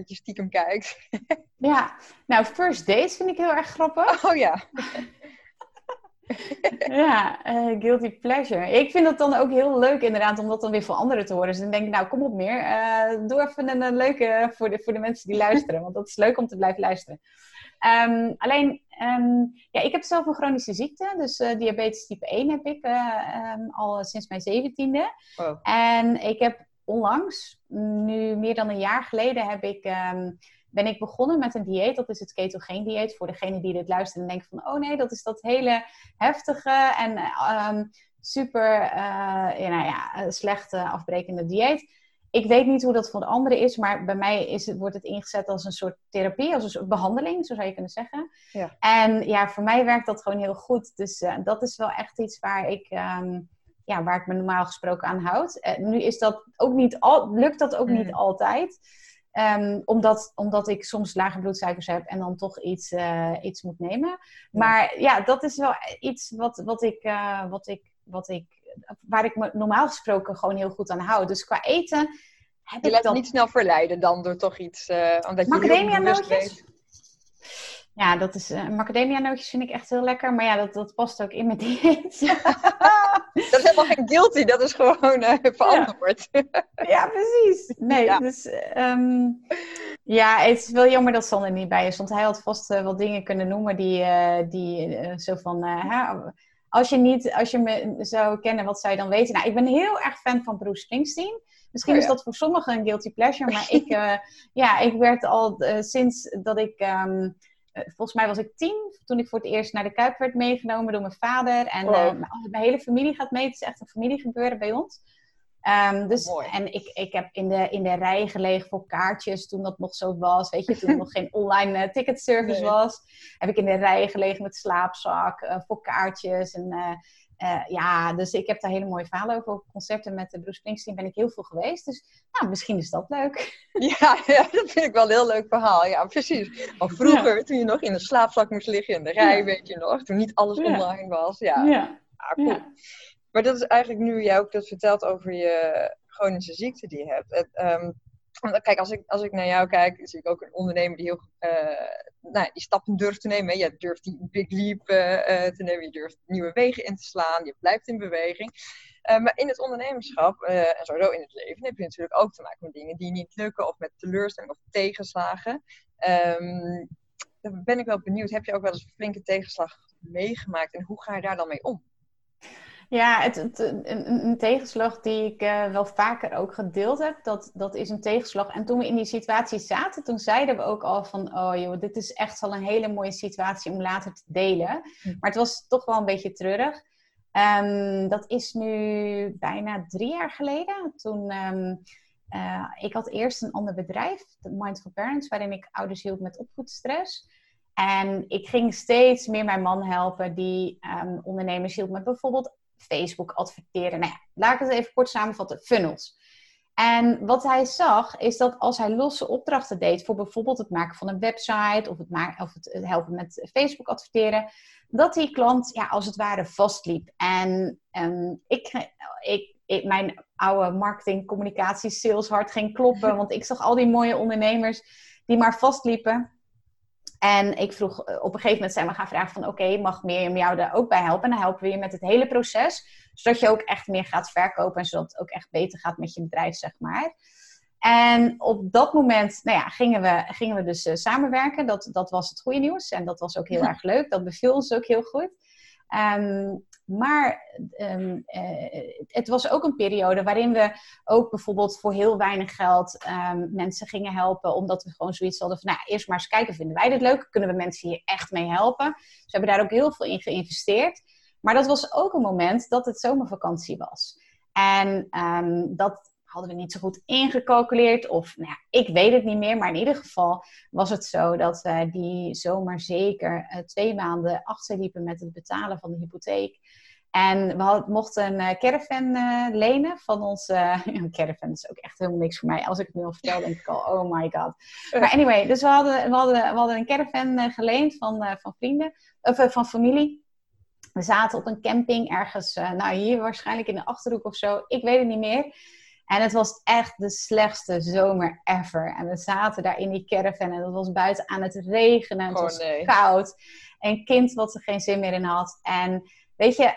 S3: dat je stiekem kijkt. <laughs>
S2: Ja, nou, first dates vind ik heel erg grappig.
S3: Oh ja. <laughs>
S2: ja, uh, guilty pleasure. Ik vind dat dan ook heel leuk inderdaad, om dat dan weer voor anderen te horen. Dus dan denk ik, nou kom op meer. Uh, doe even een, leuke voor de, voor de mensen die luisteren. Want dat is leuk om te blijven luisteren. Um, alleen, um, ja, ik heb zelf een chronische ziekte. Dus uh, diabetes type 1 heb ik um, al sinds mijn zeventiende. Oh. En ik heb onlangs, nu meer dan een jaar geleden, heb ik, um, ben ik begonnen met een dieet. Dat is het ketogeen dieet. Voor degene die dit luistert en denkt van, oh nee, dat is dat hele heftige en um, super, uh, ja, nou ja, slechte afbrekende dieet. Ik weet niet hoe dat voor de anderen is, maar bij mij is het, wordt het ingezet als een soort therapie, als een soort behandeling, zo zou je kunnen zeggen. Ja. En ja, voor mij werkt dat gewoon heel goed. Dus uh, dat is wel echt iets waar ik... Um, ja, waar ik me normaal gesproken aan houd. Uh, nu is dat ook niet al, lukt dat ook niet mm. altijd. Um, omdat, omdat ik soms lage bloedsuikers heb en dan toch iets, uh, iets moet nemen. Maar ja, dat is wel iets wat, wat ik, uh, wat ik, wat ik, waar ik me normaal gesproken gewoon heel goed aan hou. Dus qua eten
S3: heb je ik laat dan... niet snel verleiden dan door toch iets... omdat
S2: Macadamia nootjes? Ja, dat is, uh, macadamia nootjes vind ik echt heel lekker. Maar ja, dat, dat past ook in mijn <laughs> dieet. <laughs>
S3: dat is helemaal geen guilty, dat is gewoon uh, verantwoord.
S2: Ja. ja. precies. Nee, ja. dus um, ja, het is wel jammer dat Sander niet bij is. Want hij had vast uh, wel dingen kunnen noemen die, die zo van... als je, niet, als je me zou kennen, wat zou je dan weten? Nou, ik ben heel erg fan van Bruce Springsteen. Misschien oh, ja. is dat voor sommigen een guilty pleasure, maar <laughs> ik, ja, ik werd al sinds dat ik um, eh, volgens mij was ik tien toen ik voor het eerst naar de Kuip werd meegenomen door mijn vader. En oh. uh, mijn hele familie gaat mee. Het is echt een familiegebeuren bij ons. Um, dus, en ik, ik heb in de, in de rij gelegen voor kaartjes toen dat nog zo was. Weet je, toen er nog geen <laughs> online uh, ticketservice nee. was. Heb ik in de rij gelegen met slaapzak uh, voor kaartjes. En uh, ja, dus ik heb daar hele mooie verhalen over. Op concerten met de Bruce Springsteen ben ik heel veel geweest. Dus nou, misschien is dat leuk. <laughs>
S3: Ja, ja dat vind ik wel een heel leuk verhaal. Ja, precies. Maar vroeger, ja. toen je nog in de slaapzak moest liggen in de rij, ja. weet je nog. Toen niet alles online was. Ja, ja. Ah, cool. Maar dat is eigenlijk nu jij ook dat vertelt over je chronische ziekte die je hebt. Het, um, Kijk, als ik, als ik naar jou kijk, zie ik ook een ondernemer die heel, uh, nou, die stappen durft te nemen. Je durft die big leap uh, te nemen, je durft nieuwe wegen in te slaan, je blijft in beweging. Maar in het ondernemerschap en sowieso in het leven heb je natuurlijk ook te maken met dingen die niet lukken of met teleurstelling of tegenslagen. Um, dan ben ik wel benieuwd, heb je ook wel eens een flinke tegenslag meegemaakt en hoe ga je daar dan mee om?
S2: Ja, het, het, een, een, tegenslag die ik uh, wel vaker ook gedeeld heb, dat, dat is een tegenslag. En toen we in die situatie zaten, toen zeiden we ook al van, oh joh, dit is echt wel een hele mooie situatie om later te delen. Hm. Maar het was toch wel een beetje treurig. Um, dat is nu bijna drie jaar geleden. Toen, um, uh, ik had eerst een ander bedrijf, Mindful Parents, waarin ik ouders hielp met opvoedstress. En ik ging steeds meer mijn man helpen die um, ondernemers hielp met bijvoorbeeld Facebook adverteren. Nou ja, laat ik het even kort samenvatten. Funnels. En wat hij zag, is dat als hij losse opdrachten deed voor bijvoorbeeld het maken van een website of het, of het helpen met Facebook adverteren, dat die klant ja, als het ware vastliep. En um, ik, ik, ik, mijn oude marketing, communicatie, sales hart ging kloppen, want ik zag al die mooie ondernemers die maar vastliepen. En ik vroeg eh, op een gegeven moment zijn we gaan vragen van oké, okay, mag Mirjam jou daar ook bij helpen? En dan helpen we je met het hele proces, zodat je ook echt meer gaat verkopen en zodat het ook echt beter gaat met je bedrijf, zeg maar. En op dat moment nou ja, gingen, we, gingen we dus uh, samenwerken. Dat, dat was het goede nieuws en dat was ook heel erg leuk. Dat beviel ons ook heel goed. Ehm, maar ehm, eh, het was ook een periode waarin we ook bijvoorbeeld voor heel weinig geld um, mensen gingen helpen. Omdat we gewoon zoiets hadden van, nou, eerst maar eens kijken, vinden wij dit leuk? Kunnen we mensen hier echt mee helpen? Dus we hebben daar ook heel veel in geïnvesteerd. Maar dat was ook een moment dat het zomervakantie was. En dat hadden we niet zo goed ingecalculeerd. Of nou ja, ik weet het niet meer. Maar in ieder geval was het zo dat we die zomer zeker uh, twee maanden achterliepen met het betalen van de hypotheek. En we mochten een uh, caravan lenen van ons. <laughs> een caravan is ook echt helemaal niks voor mij. Als ik het nu al vertel, denk ik al, oh my god. Maar anyway, dus we hadden, we hadden, we hadden een caravan geleend van, van vrienden, of van familie. We zaten op een camping ergens, nou hier waarschijnlijk in de achterhoek of zo. Ik weet het niet meer. En het was echt de slechtste zomer ever. En we zaten daar in die caravan en het was buiten aan het regenen. En het oh, was koud. En kind wat er geen zin meer in had. En weet je,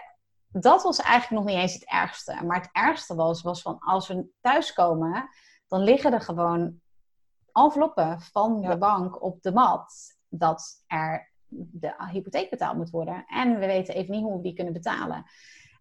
S2: dat was eigenlijk nog niet eens het ergste. Maar het ergste was, was van als we thuiskomen, dan liggen er gewoon enveloppen van de bank op de mat. Dat er de hypotheek betaald moet worden. En we weten even niet hoe we die kunnen betalen.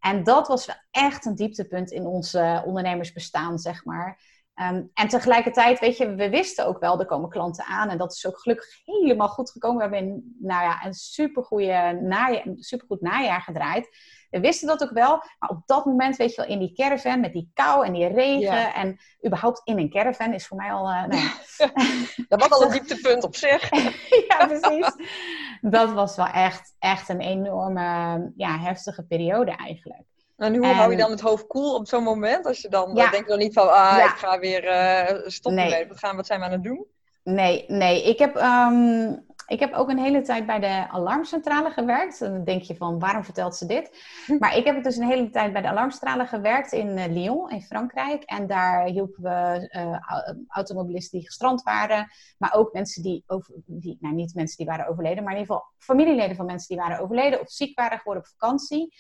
S2: En dat was wel echt een dieptepunt in ons ondernemersbestaan, zeg maar. Um, en tegelijkertijd, weet je, we wisten ook wel, er komen klanten aan. En dat is ook gelukkig helemaal goed gekomen. We hebben een, nou ja, een supergoeie een supergoed najaar gedraaid. We wisten dat ook wel. Maar op dat moment, weet je wel, in die caravan met die kou en die regen. En überhaupt in een caravan is voor mij al... Uh, nou <laughs>
S3: dat was al een <laughs> dieptepunt op zich.
S2: ja, precies. Dat was wel echt, echt een enorme, ja, heftige periode eigenlijk.
S3: En hoe hou je dan het hoofd koel cool op zo'n moment? Als je dan, ja. denk je dan niet van, ah, ik ga weer uh, stoppen nee. Wat, gaan, wat zijn we aan het doen?
S2: Nee, nee. Ik heb, um, ik heb ook een hele tijd bij de alarmcentrale gewerkt. Dan denk je van, waarom vertelt ze dit? <laughs> Maar ik heb dus een hele tijd bij de alarmcentrale gewerkt in uh, Lyon, in Frankrijk. En daar hielpen we uh, automobilisten die gestrand waren. Maar ook mensen die, over, die, nou niet mensen die waren overleden, maar in ieder geval familieleden van mensen die waren overleden of ziek waren geworden op vakantie.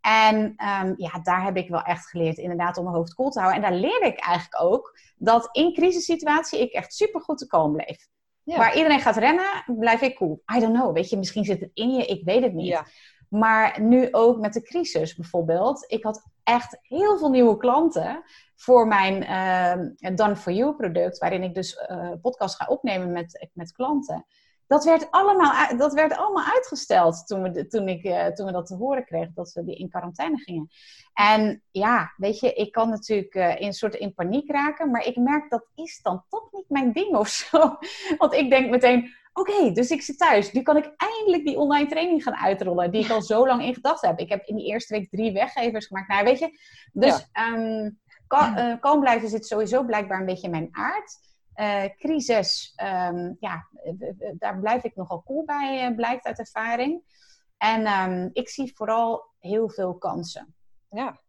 S2: En um, ja, daar heb ik wel echt geleerd inderdaad om mijn hoofd koel te houden. En daar leerde ik eigenlijk ook dat in crisissituatie ik echt super goed te kalm bleef. Waar iedereen gaat rennen, blijf ik cool. I don't know, weet je, misschien zit het in je, ik weet het niet. Ja. Maar nu ook met de crisis bijvoorbeeld. Ik had echt heel veel nieuwe klanten voor mijn uh, Done For You product, waarin ik dus uh, podcast ga opnemen met, met klanten dat werd allemaal, dat werd allemaal uitgesteld toen we, toen, ik, uh, toen we dat te horen kregen, dat we die in quarantaine gingen. En ja, weet je, ik kan natuurlijk uh, in een soort in paniek raken, maar ik merk dat is dan toch niet mijn ding of zo. <laughs> Want ik denk meteen, oké, dus ik zit thuis. Nu kan ik eindelijk die online training gaan uitrollen, die ik al zo lang in gedacht heb. Ik heb in die eerste week drie weggevers gemaakt. Nou, weet je, dus ja. um, kalm blijven zit sowieso blijkbaar een beetje in mijn aard. Uh, crisis, um, ja, daar blijf ik nogal cool bij, uh, blijkt uit ervaring. En um, ik zie vooral heel veel kansen.
S3: Ja.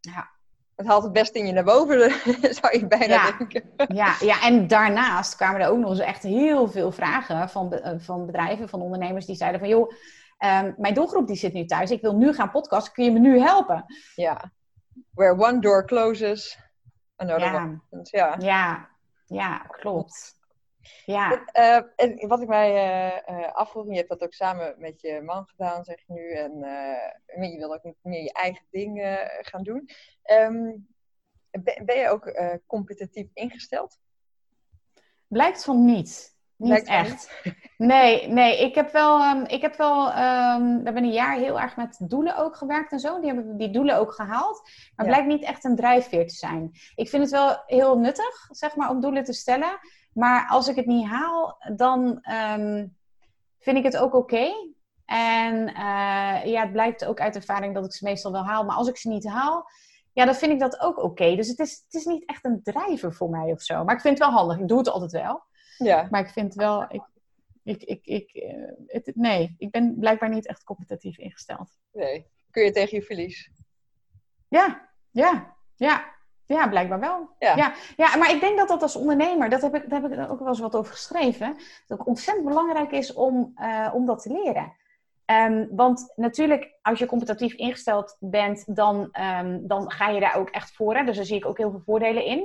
S3: ja. Het haalt het best in je naar boven, <laughs> zou je bijna
S2: ja.
S3: denken.
S2: Ja, ja, en daarnaast kwamen er ook nog eens echt heel veel vragen van, uh, van bedrijven, van ondernemers die zeiden van... joh, um, mijn doelgroep die zit nu thuis, ik wil nu gaan podcasten, kun je me nu helpen?
S3: Ja. Where one door closes, another
S2: ja.
S3: one. Ja.
S2: ja, ja, klopt. Ja.
S3: Uh, en wat ik mij uh, uh, afvroeg, je hebt dat ook samen met je man gedaan, zeg je nu. En je wil ook meer je eigen ding gaan doen. Um, ben, ben, je ook competitief ingesteld?
S2: Blijkt van niet. Niet echt. Nee, nee. Ik heb wel, um, ik heb wel um, we hebben een jaar heel erg met doelen ook gewerkt en zo. Die hebben die doelen ook gehaald. Maar het blijkt niet echt een drijfveer te zijn. Ik vind het wel heel nuttig, zeg maar, om doelen te stellen. Maar als ik het niet haal, dan um, vind ik het ook oké. Okay. En uh, ja, het blijkt ook uit ervaring dat ik ze meestal wel haal. Maar als ik ze niet haal, ja, dan vind ik dat ook oké. Okay. Dus het is, het is niet echt een drijver voor mij of zo. Maar ik vind het wel handig. Ik doe het altijd wel. Ja. Maar ik vind wel, ik, ik, ik, ik, het, nee, ik ben blijkbaar niet echt competitief ingesteld.
S3: Nee. Kun je tegen je verlies?
S2: Ja, ja, ja. Ja, blijkbaar wel. Ja. ja. Ja, maar ik denk dat dat als ondernemer, dat heb ik, daar heb ik ook wel eens wat over geschreven, dat het ontzettend belangrijk is om, uh, om dat te leren. Um, want natuurlijk, als je competitief ingesteld bent, dan, um, dan ga je daar ook echt voor. Hè? Dus daar zie ik ook heel veel voordelen in.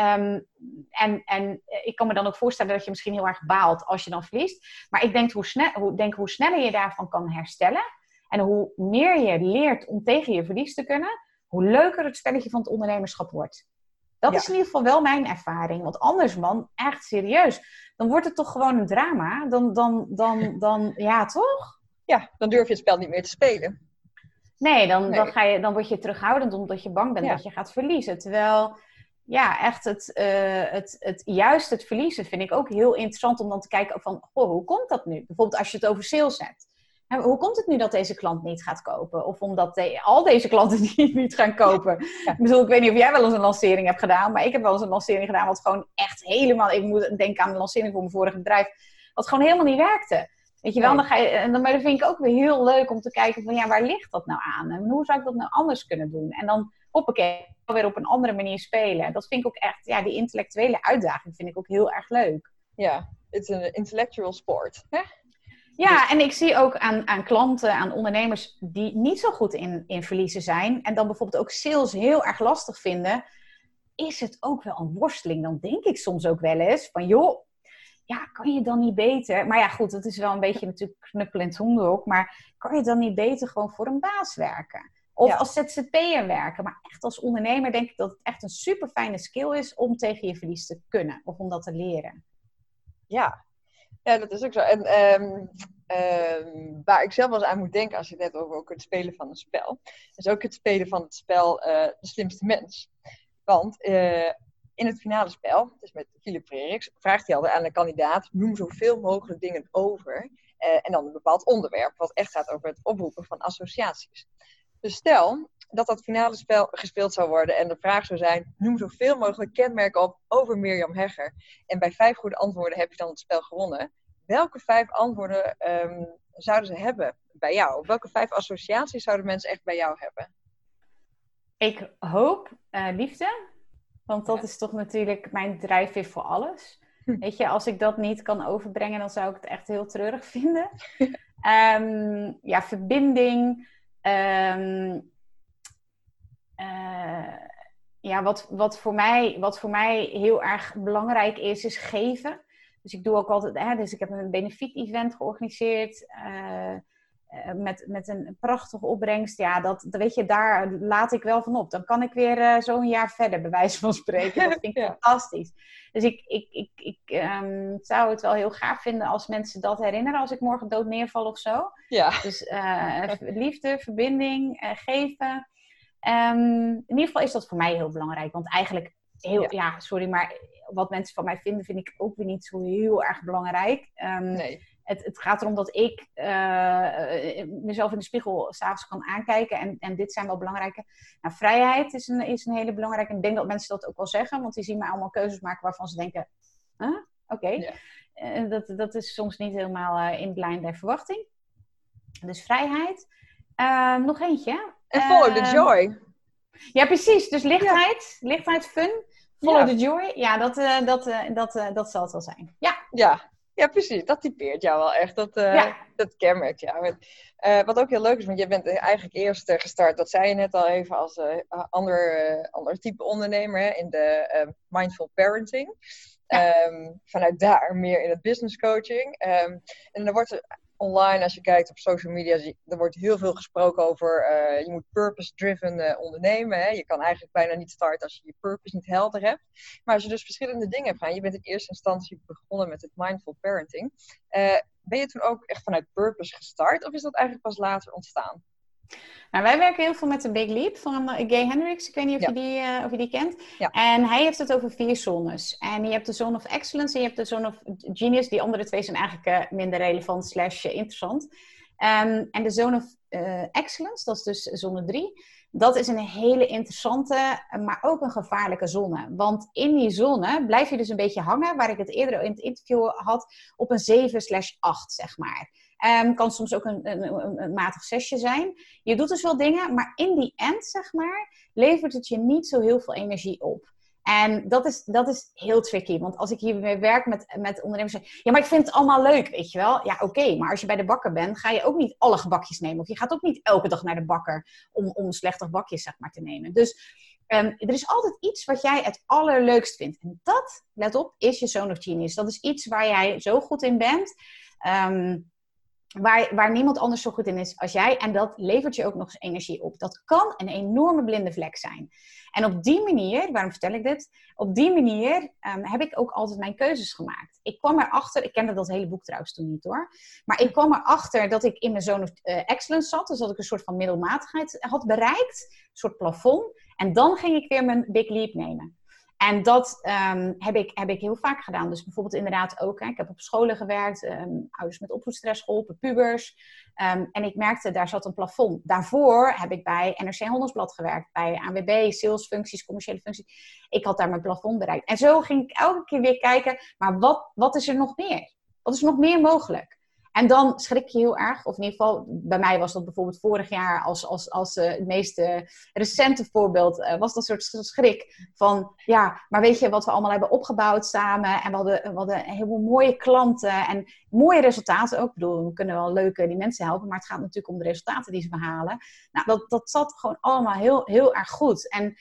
S2: Um, en, en ik kan me dan ook voorstellen dat je misschien heel erg baalt als je dan verliest. Maar ik denk hoe, snel, hoe, denk hoe sneller je daarvan kan herstellen. En hoe meer je leert om tegen je verlies te kunnen, hoe leuker het spelletje van het ondernemerschap wordt. Dat is in ieder geval wel mijn ervaring. Want anders, man, echt serieus. Dan wordt het toch gewoon een drama. Dan, dan, dan, dan ja, toch?
S3: Ja, dan durf je het spel niet meer te spelen.
S2: Nee, dan, Dan, ga je, dan word je terughoudend omdat je bang bent dat je gaat verliezen. Terwijl, ja, echt het, uh, het, het, juist het verliezen vind ik ook heel interessant om dan te kijken van, oh, hoe komt dat nu? Bijvoorbeeld als je het over sales hebt hoe komt het nu dat deze klant niet gaat kopen? Of omdat al deze klanten <laughs> niet, niet gaan kopen? Ik bedoel, ik weet niet of jij wel eens een lancering hebt gedaan, maar ik heb wel eens een lancering gedaan wat gewoon echt helemaal, ik moet denken aan de lancering voor mijn vorige bedrijf, wat gewoon helemaal niet werkte. Weet je wel, dan ga je, en dan, maar dat vind ik ook weer heel leuk om te kijken van, ja, waar ligt dat nou aan? En hoe zou ik dat nou anders kunnen doen? En dan, hoppakee, weer op een andere manier spelen. Dat vind ik ook echt, ja, die intellectuele uitdaging vind ik ook heel erg leuk.
S3: Ja, het is een intellectual sport. Hè?
S2: Ja, en ik zie ook aan, aan klanten, aan ondernemers die niet zo goed in, in verliezen zijn. En dan bijvoorbeeld ook sales heel erg lastig vinden. Is het ook wel een worsteling? Dan denk ik soms ook wel eens van joh, ja, kan je dan niet beter? Maar ja, goed, dat is wel een beetje natuurlijk knuppel in het hoenderhok. Maar kan je dan niet beter gewoon voor een baas werken? Of als ZZP'er werken. Maar echt als ondernemer denk ik dat het echt een super fijne skill is om tegen je verlies te kunnen. Of om dat te leren.
S3: Ja, ja, dat is ook zo. En um, um, waar ik zelf wel eens aan moet denken als je het hebt over ook het spelen van een spel, is ook het spelen van het spel uh, De Slimste Mens. Want uh, in het finale spel, dus met Philip Freriks, vraagt hij altijd aan de kandidaat: noem zoveel mogelijk dingen over. Uh, en dan een bepaald onderwerp, wat echt gaat over het oproepen van associaties. Dus stel dat dat finale spel gespeeld zou worden en de vraag zou zijn: noem zoveel mogelijk kenmerken op over Mirjam Hegger. En bij vijf goede antwoorden heb je dan het spel gewonnen. Welke vijf antwoorden um, zouden ze hebben bij jou? Welke vijf associaties zouden mensen echt bij jou hebben?
S2: Ik hoop uh, liefde, want dat is toch natuurlijk mijn drijfveer voor alles. Hm. Weet je, als ik dat niet kan overbrengen, dan zou ik het echt heel treurig <laughs> vinden. um, <laughs> ja, verbinding. Um, uh, ja, wat, wat, voor mij, wat voor mij heel erg belangrijk is, is geven. Dus ik doe ook altijd, hè, dus ik heb een benefiet-event georganiseerd. Uh, met, met een prachtige opbrengst. Ja, dat, dat weet je, daar laat ik wel van op. Dan kan ik weer uh, zo'n jaar verder, bij wijze van spreken. Dat vind ik <laughs> fantastisch. Dus ik, ik, ik, ik um, zou het wel heel gaaf vinden als mensen dat herinneren als ik morgen dood neerval of zo.
S3: Ja.
S2: Dus liefde, verbinding, geven. Um, in ieder geval is dat voor mij heel belangrijk. Want eigenlijk, heel, ja. sorry, maar wat mensen van mij vinden, vind ik ook weer niet zo heel erg belangrijk. Um, nee. Het, het, gaat erom dat ik uh, mezelf in de spiegel s'avonds kan aankijken. En, en dit zijn wel belangrijke. Nou, vrijheid is een, is een hele belangrijke. En ik denk dat mensen dat ook wel zeggen. Want die zien mij allemaal keuzes maken waarvan ze denken... Huh? Oké. Okay. Ja. Uh, dat, dat is soms niet helemaal uh, in lijn der verwachting. Dus vrijheid. Uh, nog eentje.
S3: En follow the ehm, joy.
S2: Ja, precies. Dus lichtheid, ja. lichtheid, fun. Follow the joy. Ja, dat, dat, dat, dat zal het wel zijn. Ja.
S3: ja. Ja, precies. Dat typeert jou wel echt. Dat, ja. dat kenmerkt jou. wat ook heel leuk is, want je bent eigenlijk eerst gestart, dat zei je net al even, als ander, ander type ondernemer hè, in de mindful parenting. Ja. Um, vanuit daar meer in het business coaching. Um, en dan wordt er online, als je kijkt op social media, er wordt heel veel gesproken over uh, je moet purpose-driven uh, ondernemen. Hè? Je kan eigenlijk bijna niet starten als je je purpose niet helder hebt. Maar als je dus verschillende dingen hebt gedaan, je bent in eerste instantie begonnen met het mindful parenting. Uh, ben je toen ook echt vanuit purpose gestart of is dat eigenlijk pas later ontstaan?
S2: Nou, wij werken heel veel met de Big Leap van Gay Hendricks. Ik weet niet of, je, die, uh, of je die kent. Ja. En hij heeft het over vier zones. En je hebt de Zone of Excellence en je hebt de Zone of Genius. Die andere twee zijn eigenlijk uh, minder relevant slash interessant. Um, en de Zone of uh, Excellence, dat is dus zone 3. Dat is een hele interessante, maar ook een gevaarlijke zone. Want in die zone blijf je dus een beetje hangen, waar ik het eerder in het interview had, op een 7 slash 8, zeg maar. Um, kan soms ook een, een, een, matig zesje zijn. Je doet dus wel dingen, maar in die end, zeg maar, levert het je niet zo heel veel energie op. En dat is, dat is heel tricky. Want als ik hiermee werk met, met ondernemers, ja, maar ik vind het allemaal leuk, weet je wel. Ja, oké, maar als je bij de bakker bent, ga je ook niet alle gebakjes nemen. Of je gaat ook niet elke dag naar de bakker om, om slechte bakjes, zeg maar, te nemen. Dus um, er is altijd iets wat jij het allerleukst vindt. En dat, let op, is je zone of genius. Dat is iets waar jij zo goed in bent. Um, waar, waar niemand anders zo goed in is als jij. En dat levert je ook nog eens energie op. Dat kan een enorme blinde vlek zijn. En op die manier, waarom vertel ik dit? Op die manier ehm, heb ik ook altijd mijn keuzes gemaakt. Ik kwam erachter, ik kende dat hele boek trouwens toen niet hoor. Maar ik kwam erachter dat ik in mijn zone of uh, excellence zat. Dus dat ik een soort van middelmatigheid had bereikt. Een soort plafond. En dan ging ik weer mijn big leap nemen. En dat um, heb, ik, heb ik heel vaak gedaan. Dus bijvoorbeeld inderdaad ook, hè, ik heb op scholen gewerkt, um, ouders met opvoedstress geholpen, pubers. Um, en ik merkte, daar zat een plafond. Daarvoor heb ik bij NRC Handelsblad gewerkt, bij ANWB, salesfuncties, commerciële functies. Ik had daar mijn plafond bereikt. En zo ging ik elke keer weer kijken, maar wat, wat is er nog meer? Wat is nog meer mogelijk? En dan schrik je heel erg. Of in ieder geval, bij mij was dat bijvoorbeeld vorig jaar als, als, als uh, het meest recente voorbeeld. Uh, was dat soort schrik van, ja, maar weet je wat we allemaal hebben opgebouwd samen. En we hadden, we hadden heel mooie klanten en mooie resultaten ook. Ik bedoel, we kunnen wel leuke die mensen helpen. Maar het gaat natuurlijk om de resultaten die ze behalen. Nou, dat, dat zat gewoon allemaal heel, heel erg goed. En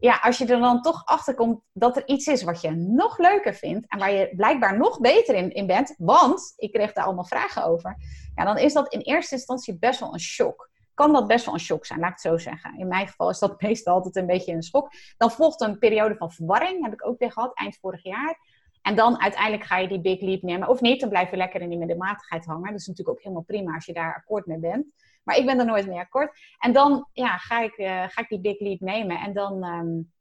S2: ja, als je er dan toch achter komt dat er iets is wat je nog leuker vindt en waar je blijkbaar nog beter in, in bent, want ik kreeg daar allemaal vragen over, ja, dan is dat in eerste instantie best wel een shock. Kan dat best wel een shock zijn, laat ik het zo zeggen. In mijn geval is dat <laughs> meestal altijd een beetje een schok. Dan volgt een periode van verwarring, heb ik ook weer gehad, eind vorig jaar. En dan uiteindelijk ga je die big leap nemen. Of niet, dan blijf je lekker in die middenmatigheid hangen. Dat is natuurlijk ook helemaal prima als je daar akkoord mee bent. Maar ik ben er nooit mee akkoord. En dan ja, ga, ik, uh, ga ik die big leap nemen. En dan um,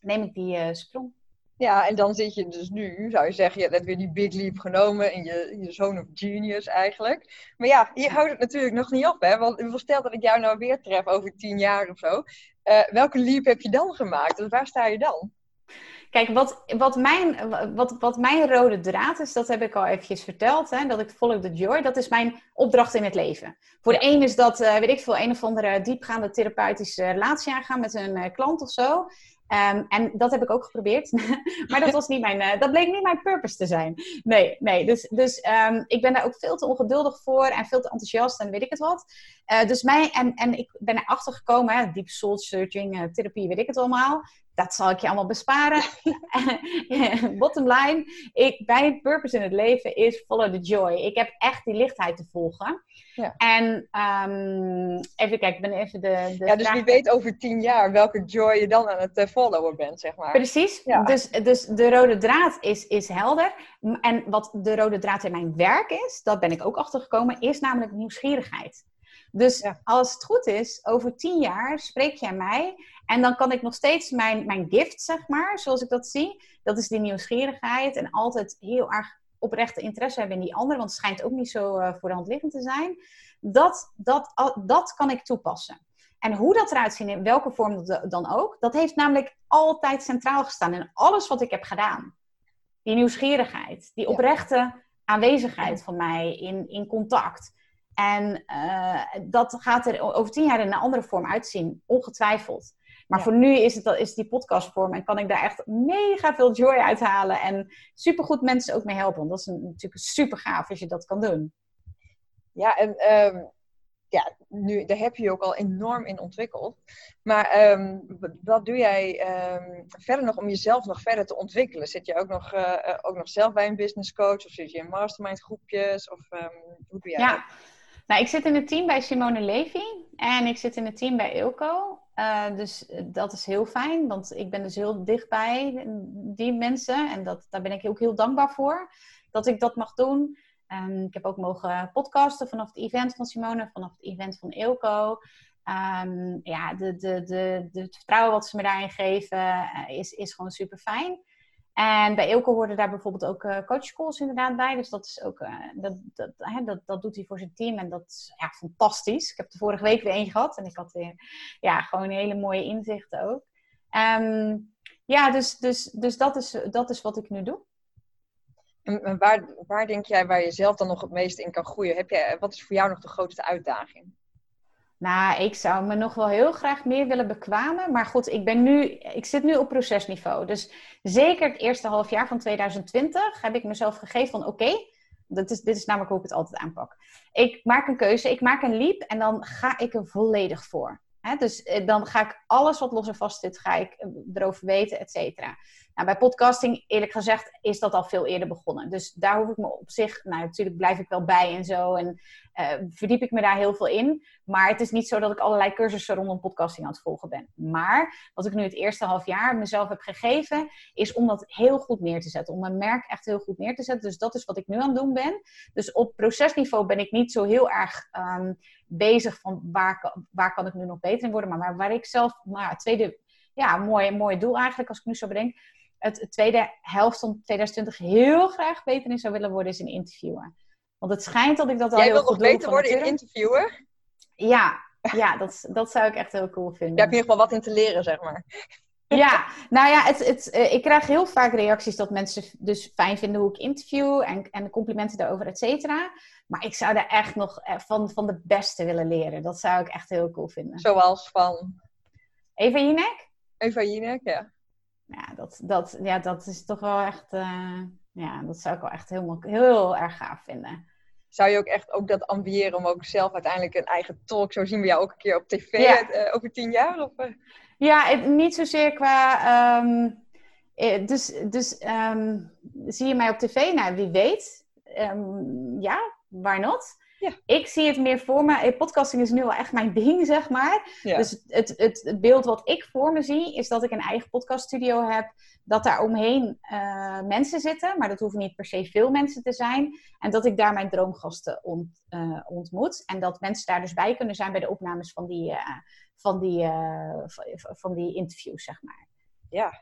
S2: neem ik die uh, sprong.
S3: Ja, en dan zit je dus nu, zou je zeggen, je hebt weer die big leap genomen in je, je zone of genius eigenlijk. Maar ja, hier houdt het natuurlijk nog niet op, hè? Want stel dat ik jou nou weer tref over tien jaar of zo. Uh, welke leap heb je dan gemaakt? Dus waar sta je dan?
S2: Kijk, wat, wat, mijn, wat, wat mijn rode draad is, dat heb ik al eventjes verteld. Hè, dat ik follow the joy. Dat is mijn opdracht in het leven. Voor de een is dat, uh, weet ik veel, een of andere diepgaande therapeutische relatie aangaan met een uh, klant of zo. Um, en dat heb ik ook geprobeerd. <laughs> maar dat, <laughs> was niet mijn, uh, dat bleek niet mijn purpose te zijn. Nee, nee. Dus, dus um, ik ben daar ook veel te ongeduldig voor en veel te enthousiast en weet ik het wat. Uh, dus mij, en, en ik ben erachter gekomen, hè, deep soul searching, uh, therapie, weet ik het allemaal. Dat zal ik je allemaal besparen. <laughs> Bottom line, ik, mijn purpose in het leven is follow the joy. Ik heb echt die lichtheid te volgen. Ja. En um, even kijken, ik ben even de. de
S3: ja, dus wie weet over tien jaar welke joy je dan aan het uh, followen bent, zeg maar.
S2: Precies. Ja. Dus, dus de rode draad is, is helder. En wat de rode draad in mijn werk is, dat ben ik ook achtergekomen, is namelijk nieuwsgierigheid. Dus ja. als het goed is, over tien jaar spreek jij mij. En dan kan ik nog steeds mijn, mijn gift, zeg maar, zoals ik dat zie. Dat is die nieuwsgierigheid. En altijd heel erg oprechte interesse hebben in die ander. Want het schijnt ook niet zo uh, voor de hand liggend te zijn. Dat, dat, dat kan ik toepassen. En hoe dat eruit ziet, in welke vorm dan ook, dat heeft namelijk altijd centraal gestaan in alles wat ik heb gedaan. Die nieuwsgierigheid, die oprechte aanwezigheid van mij in, in contact. En uh, dat gaat er over tien jaar in een andere vorm uitzien, ongetwijfeld. Maar ja. voor nu is, het, is die podcastvorm en kan ik daar echt mega veel joy uithalen. En supergoed mensen ook mee helpen. Want dat is een, natuurlijk super gaaf als je dat kan doen.
S3: Ja, en um, ja, nu, daar heb je je ook al enorm in ontwikkeld. Maar um, wat doe jij um, verder nog om jezelf nog verder te ontwikkelen? Zit je ook nog, uh, ook nog zelf bij een business coach? Of zit je in mastermind groepjes? Of hoe doe jij
S2: ja.
S3: dat?
S2: Nou, ik zit in het team bij Simone Levy en ik zit in het team bij Ilko. Uh, dus dat is heel fijn, want ik ben dus heel dichtbij die mensen. En dat, daar ben ik ook heel dankbaar voor dat ik dat mag doen. Ik heb ook mogen podcasten vanaf het event van Simone, vanaf het event van Ilko. Um, ja, de, de, de, de, het vertrouwen wat ze me daarin geven uh, is, is gewoon super fijn. En bij Ilko worden daar bijvoorbeeld ook uh, coachschools inderdaad bij. Dus dat, is ook, uh, dat, dat, hè, dat, dat doet hij voor zijn team. En dat is ja, fantastisch. Ik heb de vorige week weer één gehad. En ik had weer ja, gewoon hele mooie inzichten ook. Um, ja, dus, dus, dus dat, is, dat is wat ik nu doe.
S3: En waar, waar denk jij waar je zelf dan nog het meest in kan groeien? Heb jij, wat is voor jou nog de grootste uitdaging?
S2: Nou, ik zou me nog wel heel graag meer willen bekwamen. Maar goed, ik, ben nu, ik zit nu op procesniveau. Dus zeker het eerste half jaar van 2020 heb ik mezelf gegeven van oké, okay, is, dit is namelijk hoe ik het altijd aanpak. Ik maak een keuze, ik maak een leap en dan ga ik er volledig voor. Dus dan ga ik alles wat los en vast zit, ga ik erover weten, et cetera. Nou, bij podcasting, eerlijk gezegd, is dat al veel eerder begonnen. Dus daar hoef ik me op zich, nou natuurlijk blijf ik wel bij en zo. En uh, verdiep ik me daar heel veel in. Maar het is niet zo dat ik allerlei cursussen rondom podcasting aan het volgen ben. Maar wat ik nu het eerste half jaar mezelf heb gegeven, is om dat heel goed neer te zetten. Om mijn merk echt heel goed neer te zetten. Dus dat is wat ik nu aan het doen ben. Dus op procesniveau ben ik niet zo heel erg um, bezig van waar, waar kan ik nu nog beter in worden. Maar waar ik zelf, nou, tweede, ja, mooi, mooi doel eigenlijk, als ik nu zo bedenk het tweede helft van 2020 heel graag beter in zou willen worden, is in interviewen. Want het schijnt dat ik dat al
S3: Jij
S2: heel
S3: wil
S2: goed
S3: nog beter worden in interviewen?
S2: Ja, ja dat, dat zou ik echt heel cool vinden.
S3: Je hebt in ieder geval wat in te leren, zeg maar.
S2: Ja, nou ja, het, het, uh, ik krijg heel vaak reacties dat mensen dus fijn vinden hoe ik interview en, en complimenten daarover, et cetera. Maar ik zou daar echt nog eh, van, van de beste willen leren. Dat zou ik echt heel cool vinden.
S3: Zoals van?
S2: Eva Jinek?
S3: Eva Jinek, ja
S2: ja, dat, dat, ja, dat is toch wel echt, uh, ja, dat zou ik wel echt helemaal, heel erg gaaf vinden.
S3: Zou je ook echt ook dat ambiëren om ook zelf uiteindelijk een eigen talk, zo zien we jou ook een keer op tv ja. uh, over tien jaar? Of, uh?
S2: Ja, het, niet zozeer qua, um, dus, dus um, zie je mij op tv? Nou, wie weet. Um, ja, why not? Ja. Ik zie het meer voor me. Podcasting is nu wel echt mijn ding, zeg maar. Dus het, het, het, beeld wat ik voor me zie, is dat ik een eigen podcaststudio heb. Dat daar omheen uh, mensen zitten, maar dat hoeven niet per se veel mensen te zijn. En dat ik daar mijn droomgasten ont, uh, ontmoet. En dat mensen daar dus bij kunnen zijn bij de opnames van die, uh, van die, van, van die interviews, zeg maar.
S3: Ja,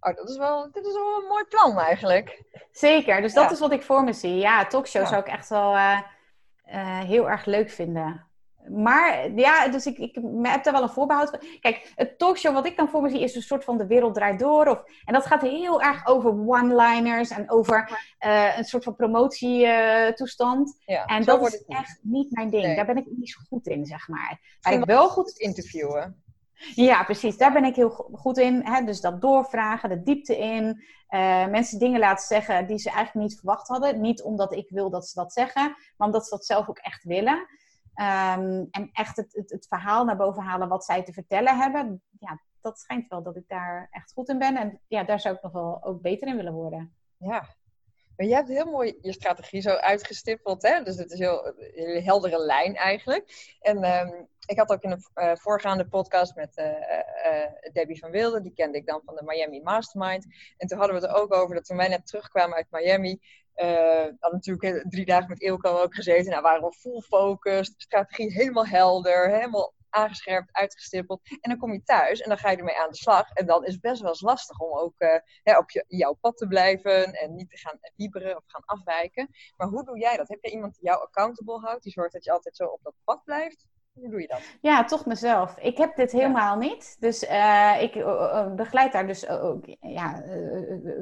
S3: Oh, dat is wel, dit is wel een mooi plan eigenlijk.
S2: Zeker, dus dat ja. is wat ik voor me zie. Ja, talkshow ja. zou ik echt wel uh, uh, heel erg leuk vinden. Maar ja, dus ik, ik heb daar wel een voorbehoud van. Kijk, het talkshow wat ik dan voor me zie is een soort van de wereld draait door. Of, en dat gaat heel erg over one-liners en over uh, een soort van promotietoestand. Uh, ja, en dat is echt niet mijn ding. Nee. Daar ben ik niet zo goed in, zeg maar.
S3: Waar ik wel goed interviewen.
S2: Ja, precies. Daar ben ik heel goed in. Hè? Dus dat doorvragen, de diepte in. Uh, mensen dingen laten zeggen die ze eigenlijk niet verwacht hadden. Niet omdat ik wil dat ze dat zeggen, maar omdat ze dat zelf ook echt willen. Um, en echt het, het, het, verhaal naar boven halen wat zij te vertellen hebben. Ja, dat schijnt wel dat ik daar echt goed in ben. En ja, daar zou ik nog wel ook beter in willen worden.
S3: Ja, maar je hebt heel mooi je strategie zo uitgestippeld. Hè? Dus het is heel, een heldere lijn eigenlijk. En um, ik had ook in een uh, voorgaande podcast met uh, uh, Debbie van Wilde, die kende ik dan van de Miami Mastermind. En toen hadden we het er ook over dat toen wij net terugkwamen uit Miami, hadden natuurlijk drie dagen met Ilko ook gezeten. Nou, waren we full focus, strategie helemaal helder, helemaal aangescherpt, uitgestippeld. En dan kom je thuis en dan ga je ermee aan de slag. En dan is het best wel eens lastig om ook uh, hè, op je, jouw pad te blijven en niet te gaan wieberen of gaan afwijken. Maar hoe doe jij dat? Heb jij iemand die jou accountable houdt, die zorgt dat je altijd zo op dat pad blijft? Hoe doe je dat?
S2: Ja, toch mezelf. Ik heb dit helemaal ja. niet. Dus uh, ik uh, begeleid daar dus ook ja,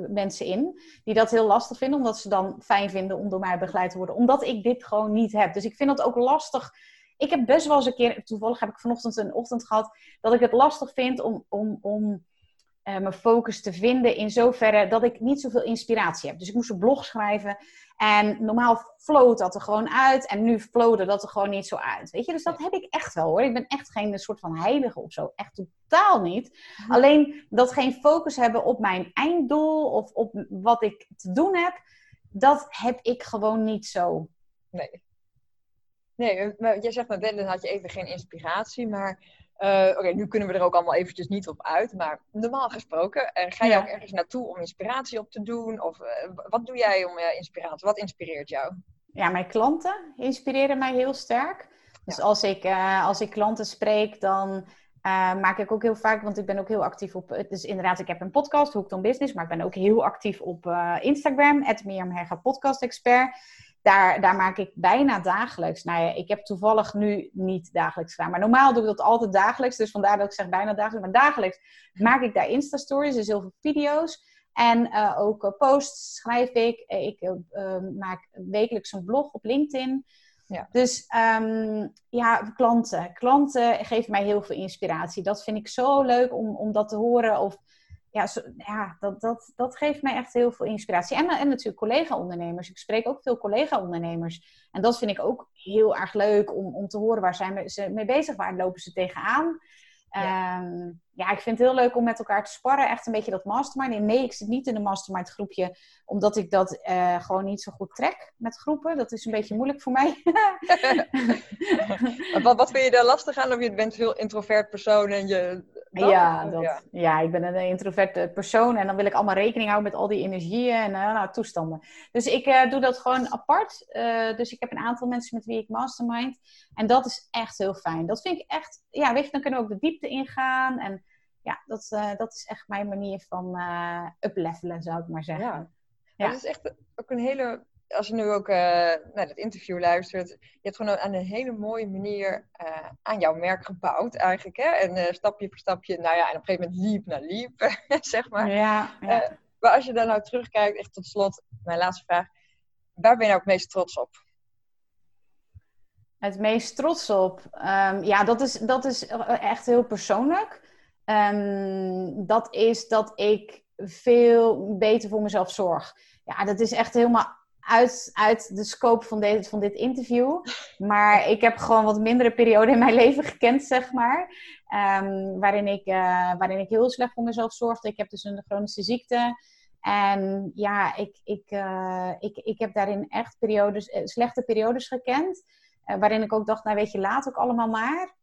S2: mensen in die dat heel lastig vinden, omdat ze dan fijn vinden om door mij begeleid te worden, omdat ik dit gewoon niet heb. Dus ik vind het ook lastig ik heb best wel eens een keer, toevallig heb ik vanochtend een ochtend gehad, dat ik het lastig vind om, om, om uh, mijn focus te vinden in zoverre dat ik niet zoveel inspiratie heb. Dus ik moest een blog schrijven en normaal floot dat er gewoon uit en nu flowde dat er gewoon niet zo uit. Weet je, dus dat heb ik echt wel hoor. Ik ben echt geen soort van heilige of zo. Echt totaal niet. Alleen dat geen focus hebben op mijn einddoel of op wat ik te doen heb, dat heb ik gewoon niet zo.
S3: Nee. Nee, maar jij zegt net, dan had je even geen inspiratie, maar uh, oké, nu kunnen we er ook allemaal eventjes niet op uit, maar normaal gesproken, uh, ga je ja. ook ergens naartoe om inspiratie op te doen? Of uh, wat doe jij om inspiratie? Wat inspireert jou?
S2: Ja, mijn klanten inspireren mij heel sterk. Dus ja. als, ik, als ik klanten spreek, dan maak ik ook heel vaak, want ik ben ook heel actief op, dus inderdaad, ik heb een podcast, Hooked on Business, maar ik ben ook heel actief op Instagram, Mirjam Podcast Expert daar, daar maak ik bijna dagelijks. Nou ja, ik heb toevallig nu niet dagelijks gedaan. Maar normaal doe ik dat altijd dagelijks. Dus vandaar dat ik zeg bijna dagelijks. Maar dagelijks maak ik daar Insta-stories, dus heel veel video's. En uh, ook uh, posts schrijf ik. Ik uh, maak wekelijks een blog op LinkedIn. Ja. Dus um, ja, klanten. Klanten geven mij heel veel inspiratie. Dat vind ik zo leuk om, om dat te horen. Of ja, ja dat, dat, dat geeft mij echt heel veel inspiratie. En, en natuurlijk collega-ondernemers. Ik spreek ook veel collega-ondernemers. En dat vind ik ook heel erg leuk om, om te horen waar zijn ze mee bezig, waar lopen ze tegenaan. Ja. Ehm, ja, ik vind het heel leuk om met elkaar te sparren. Echt een beetje dat mastermind. Nee, ik zit niet in een mastermind groepje, omdat ik dat uh, gewoon niet zo goed trek met groepen. Dat is een beetje moeilijk voor mij. <laughs> <laughs>
S3: wat, wat vind je daar lastig aan? Of je bent een heel introvert persoon en je
S2: ja, dat, ja. ik ben een introverte persoon en dan wil ik allemaal rekening houden met al die energieën en uh, nou, toestanden. Dus ik uh, doe dat gewoon apart. Uh, dus ik heb een aantal mensen met wie ik mastermind. En dat is echt heel fijn. Dat vind ik echt, ja, weet je, dan kunnen we ook de diepte ingaan. En ja, dat, dat is echt mijn manier van uplevelen, zou ik maar zeggen. Ja.
S3: ja. Dat is echt ook een hele als je nu ook uh, naar het interview luistert, je hebt gewoon aan een hele mooie manier uh, aan jouw merk gebouwd eigenlijk. Hè? En uh, stapje voor stapje, nou ja, en op een gegeven moment liep naar liep, <laughs> zeg maar. Ja, ja. maar als je daar nou terugkijkt, echt tot slot, mijn laatste vraag. Waar ben je nou het meest trots op?
S2: Het meest trots op? Um, ja, dat is, dat is echt heel persoonlijk. Um, dat is dat ik veel beter voor mezelf zorg. Ja, dat is echt helemaal uit, uit de scope van dit, van dit interview. Maar ik heb gewoon wat mindere periode in mijn leven gekend, zeg maar. Um, waarin, ik, uh, waarin ik heel slecht voor mezelf zorgde. Ik heb dus een chronische ziekte. En ja, ik, ik, uh, ik, ik heb daarin echt periodes, uh, slechte periodes gekend. waarin ik ook dacht, nou weet je, laat ook allemaal maar.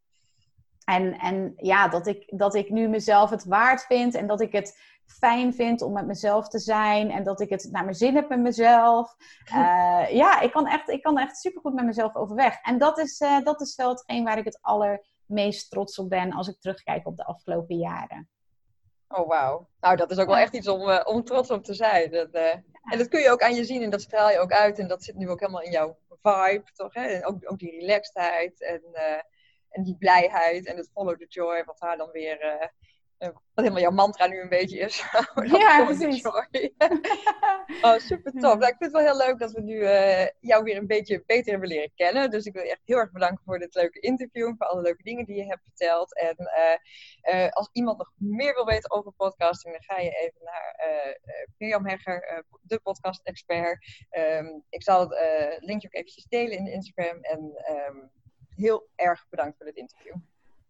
S2: En, en ja, dat ik, dat ik nu mezelf het waard vind en dat ik het fijn vind om met mezelf te zijn en dat ik het naar mijn zin heb met mezelf. Uh, <laughs> ja, ik kan echt, ik kan echt supergoed met mezelf overweg. En dat is, uh, dat is wel hetgeen waar ik het allermeest trots op ben als ik terugkijk op de afgelopen jaren.
S3: Oh, wauw. Nou, dat is ook wel echt iets om, uh, om trots op te zijn. Dat, en dat kun je ook aan je zien en dat straal je ook uit. En dat zit nu ook helemaal in jouw vibe, toch? Hè? En ook, ook die relaxedheid en, en die blijheid en het follow the joy, wat daar dan weer wat helemaal jouw mantra nu een beetje is. <laughs>
S2: ja, precies. <laughs>
S3: oh, super tof. Nou, ik vind het wel heel leuk dat we nu uh, jou weer een beetje beter hebben leren kennen. Dus ik wil je echt heel erg bedanken voor dit leuke interview. En voor alle leuke dingen die je hebt verteld. En uh, als iemand nog meer wil weten over podcasting, dan ga je even naar Mirjam Hegger, de podcast-expert. Um, ik zal het linkje ook eventjes delen in Instagram. En um, heel erg bedankt voor dit interview.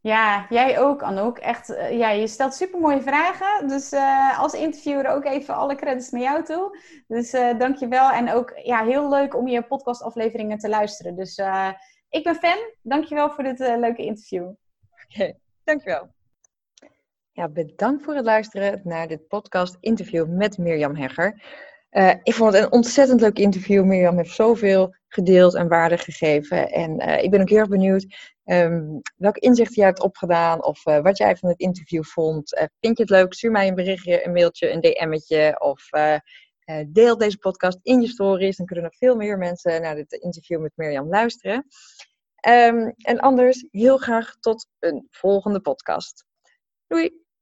S2: Ja, jij ook, Anouk. Echt, uh, ja, je stelt super mooie vragen. Dus uh, als interviewer ook even alle credits naar jou toe. Dus uh, dankjewel. En ook ja, heel leuk om je podcastafleveringen te luisteren. Dus ik ben fan. Dankjewel voor dit leuke interview. Oké,
S3: okay, dankjewel.
S1: Ja, bedankt voor het luisteren naar dit podcast interview met Mirjam Hegger. ik vond het een ontzettend leuk interview. Mirjam heeft zoveel gedeeld en waarde gegeven. En ik ben ook heel erg benieuwd Um, welke inzichten jij hebt opgedaan of uh, wat jij van het interview vond. Uh, vind je het leuk? Stuur mij een berichtje, een mailtje, een DM'tje of deel deze podcast in je stories. Dan kunnen nog veel meer mensen naar dit interview met Mirjam luisteren. Um, en anders heel graag tot een volgende podcast. Doei!